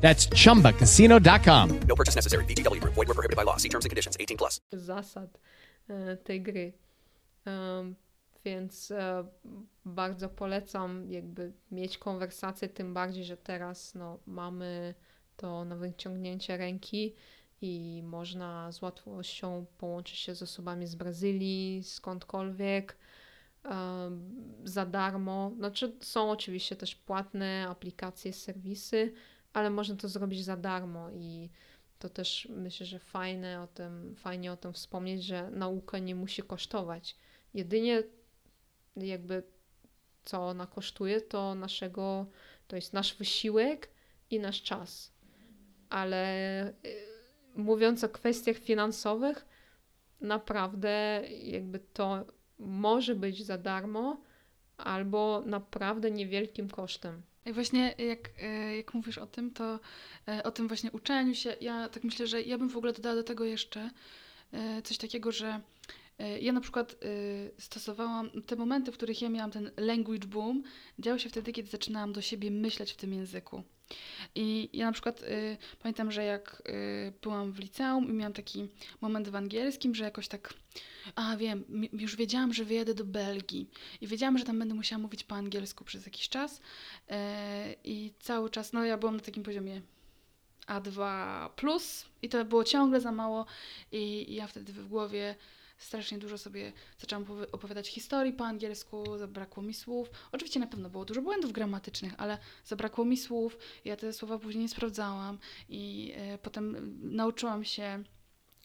That's chumbacasino.com. No purchase necessary. BGW. Void were prohibited by law. See terms and conditions 18 plus. Zasad. tej gry. Więc bardzo polecam jakby mieć konwersację, tym bardziej, że teraz no, mamy to na wyciągnięcie ręki i można z łatwością połączyć się z osobami z Brazylii, skądkolwiek za darmo. Znaczy, są oczywiście też płatne aplikacje, serwisy, ale można to zrobić za darmo i to też myślę, że fajne o tym, fajnie o tym wspomnieć, że nauka nie musi kosztować. Jedynie jakby co ona kosztuje, to naszego, to jest nasz wysiłek i nasz czas. Ale y, mówiąc o kwestiach finansowych, naprawdę jakby to może być za darmo albo naprawdę niewielkim kosztem. I właśnie jak, e, jak mówisz o tym, to e, o tym właśnie uczeniu się, ja tak myślę, że ja bym w ogóle dodała do tego jeszcze coś takiego, że ja na przykład stosowałam te momenty, w których ja miałam ten language boom, działy się wtedy, kiedy zaczynałam do siebie myśleć w tym języku. I ja na przykład y, pamiętam, że jak y, byłam w liceum i miałam taki moment w angielskim, że jakoś tak, a wiem, już wiedziałam, że wyjadę do Belgii. I wiedziałam, że tam będę musiała mówić po angielsku przez jakiś czas y, i cały czas, no ja byłam na takim poziomie A2+, plus i to było ciągle za mało i ja wtedy w głowie strasznie dużo sobie zaczęłam opowiadać historii po angielsku, zabrakło mi słów. Oczywiście na pewno było dużo błędów gramatycznych, ale zabrakło mi słów. Ja te słowa później nie sprawdzałam i e, potem nauczyłam się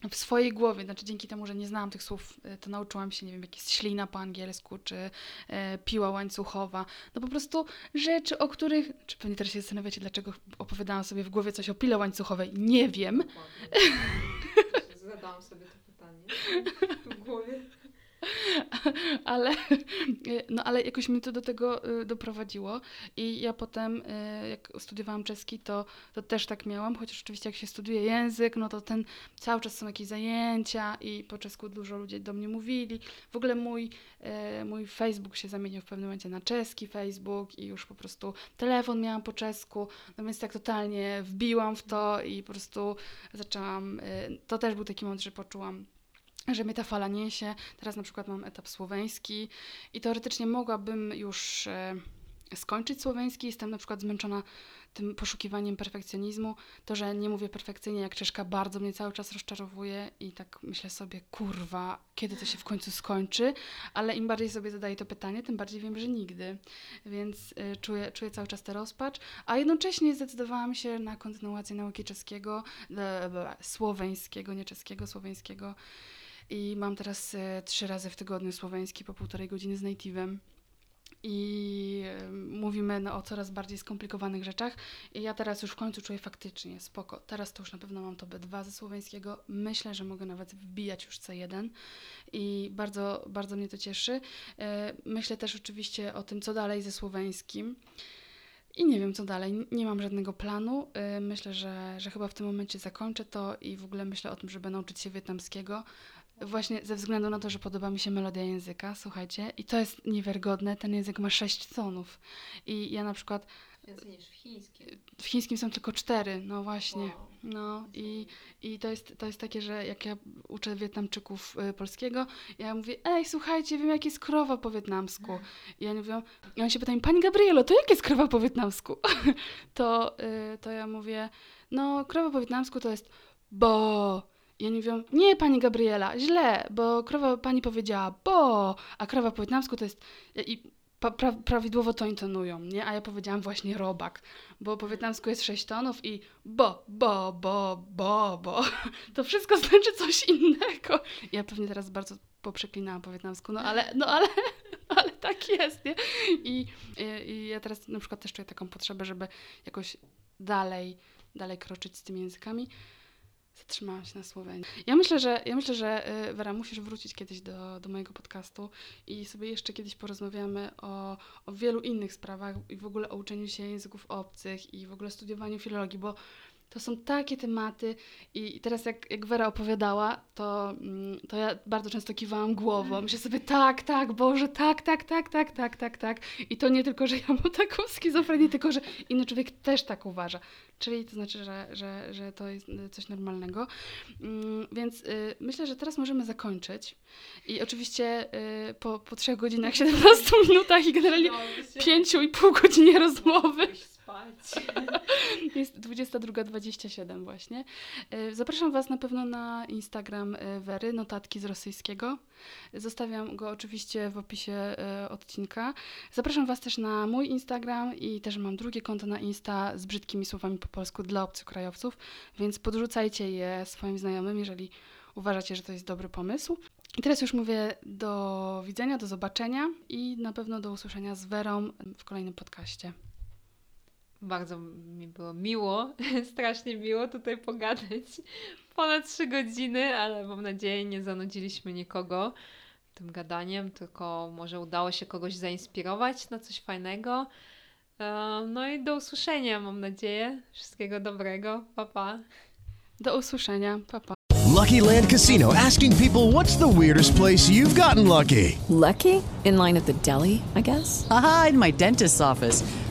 w swojej głowie, znaczy dzięki temu, że nie znałam tych słów, e, to nauczyłam się, nie wiem, jak jest ślina po angielsku, czy e, piła łańcuchowa. No po prostu rzeczy, o których, czy pewnie teraz się zastanawiacie, dlaczego opowiadałam sobie w głowie coś o pile łańcuchowej. Nie wiem. Zadałam sobie to w głowie. [LAUGHS] ale, no ale jakoś mnie to do tego y, doprowadziło i ja potem, y, jak studiowałam czeski, to, to też tak miałam, chociaż oczywiście jak się studiuje język, no to ten cały czas są jakieś zajęcia i po czesku dużo ludzi do mnie mówili. W ogóle mój, y, mój Facebook się zamienił w pewnym momencie na czeski Facebook i już po prostu telefon miałam po czesku, no więc tak totalnie wbiłam w to i po prostu zaczęłam, to też był taki moment, że poczułam że mnie ta fala niesie. Teraz na przykład mam etap słoweński i teoretycznie mogłabym już e, skończyć słoweński. Jestem na przykład zmęczona tym poszukiwaniem perfekcjonizmu. To, że nie mówię perfekcyjnie jak Czeszka, bardzo mnie cały czas rozczarowuje i tak myślę sobie, kurwa, kiedy to się w końcu skończy? Ale im bardziej sobie zadaję to pytanie, tym bardziej wiem, że nigdy. Więc y, czuję, czuję cały czas tę rozpacz. A jednocześnie zdecydowałam się na kontynuację nauki czeskiego, e, słoweńskiego, nie czeskiego, słoweńskiego i mam teraz e, trzy razy w tygodniu słoweński po półtorej godziny z native'em. I e, mówimy no, o coraz bardziej skomplikowanych rzeczach. I ja teraz już w końcu czuję faktycznie spoko. Teraz to już na pewno mam to B2 ze słoweńskiego. Myślę, że mogę nawet wbijać już C1 i bardzo, bardzo mnie to cieszy. E, myślę też oczywiście o tym, co dalej ze słoweńskim. I nie wiem, co dalej. Nie mam żadnego planu. Myślę, że, że chyba w tym momencie zakończę to i w ogóle myślę o tym, żeby nauczyć się wietnamskiego. Właśnie ze względu na to, że podoba mi się melodia języka, słuchajcie, i to jest niewiarygodne, ten język ma sześć tonów. I ja na przykład. Więcej niż w chińskim. W chińskim są tylko cztery, no właśnie. Wow. No i, i to, jest, to jest takie, że jak ja uczę Wietnamczyków y, polskiego, ja mówię, ej, słuchajcie, wiem, jak jest krowa po wietnamsku. I oni mówią, i on się pytają, pani Gabrielo, to jak jest krowa po wietnamsku? [LAUGHS] to, y, to ja mówię, no, krowa po wietnamsku to jest bo i oni mówią, nie pani Gabriela, źle, bo krowa pani powiedziała bo, a krowa po wietnamsku to jest... I pra prawidłowo to intonują, nie? A ja powiedziałam właśnie robak, bo po wietnamsku jest sześć tonów i bo, bo, bo, bo, bo. [LAUGHS] To wszystko znaczy coś innego. Ja pewnie teraz bardzo poprzeklinałam po wietnamsku, no ale, no ale, [LAUGHS] ale tak jest, nie? I, i, I ja teraz na przykład też czuję taką potrzebę, żeby jakoś dalej, dalej kroczyć z tymi językami. Zatrzymałam się na Słowenii. Ja myślę, że, ja myślę, że y, Wera, musisz wrócić kiedyś do, do mojego podcastu i sobie jeszcze kiedyś porozmawiamy o, o wielu innych sprawach i w ogóle o uczeniu się języków obcych i w ogóle studiowaniu filologii, bo To są takie tematy i teraz jak, jak Wera opowiadała, to, mm, to ja bardzo często kiwałam głową. Myślę sobie, tak, tak, Boże, tak, tak, tak, tak, tak, tak, tak. I to nie tylko, że ja mam taką schizofrenię, tylko, że inny człowiek też tak uważa. Czyli to znaczy, że, że, że to jest y, coś normalnego. Mm, Więc y, myślę, że teraz możemy zakończyć. I oczywiście y, po, po 3 godzinach, 17 minutach i generalnie 5,5 godzinie rozmowy. [LAUGHS] Jest 22.27 właśnie. Y, Zapraszam Was na pewno na Instagram y, Wery, notatki z rosyjskiego. Zostawiam go oczywiście w opisie y, odcinka. Zapraszam Was też na mój Instagram i też mam drugie konto na Insta z brzydkimi słowami po polsku dla obcokrajowców, więc podrzucajcie je swoim znajomym, jeżeli uważacie, że to jest dobry pomysł. I teraz już mówię do widzenia, do zobaczenia i na pewno do usłyszenia z Werą w kolejnym podcaście. Bardzo mi było miło, [LAUGHS] strasznie miło tutaj pogadać. Ponad trzy godziny, ale mam nadzieję nie zanudziliśmy nikogo tym gadaniem, tylko może udało się kogoś zainspirować na coś fajnego. E, No i do usłyszenia, mam nadzieję. Wszystkiego dobrego. Pa, pa. Do usłyszenia. Pa, pa. Lucky Land Casino asking people what's the weirdest place you've gotten lucky? Lucky? In line at the deli, I guess? Aha, in my dentist's office.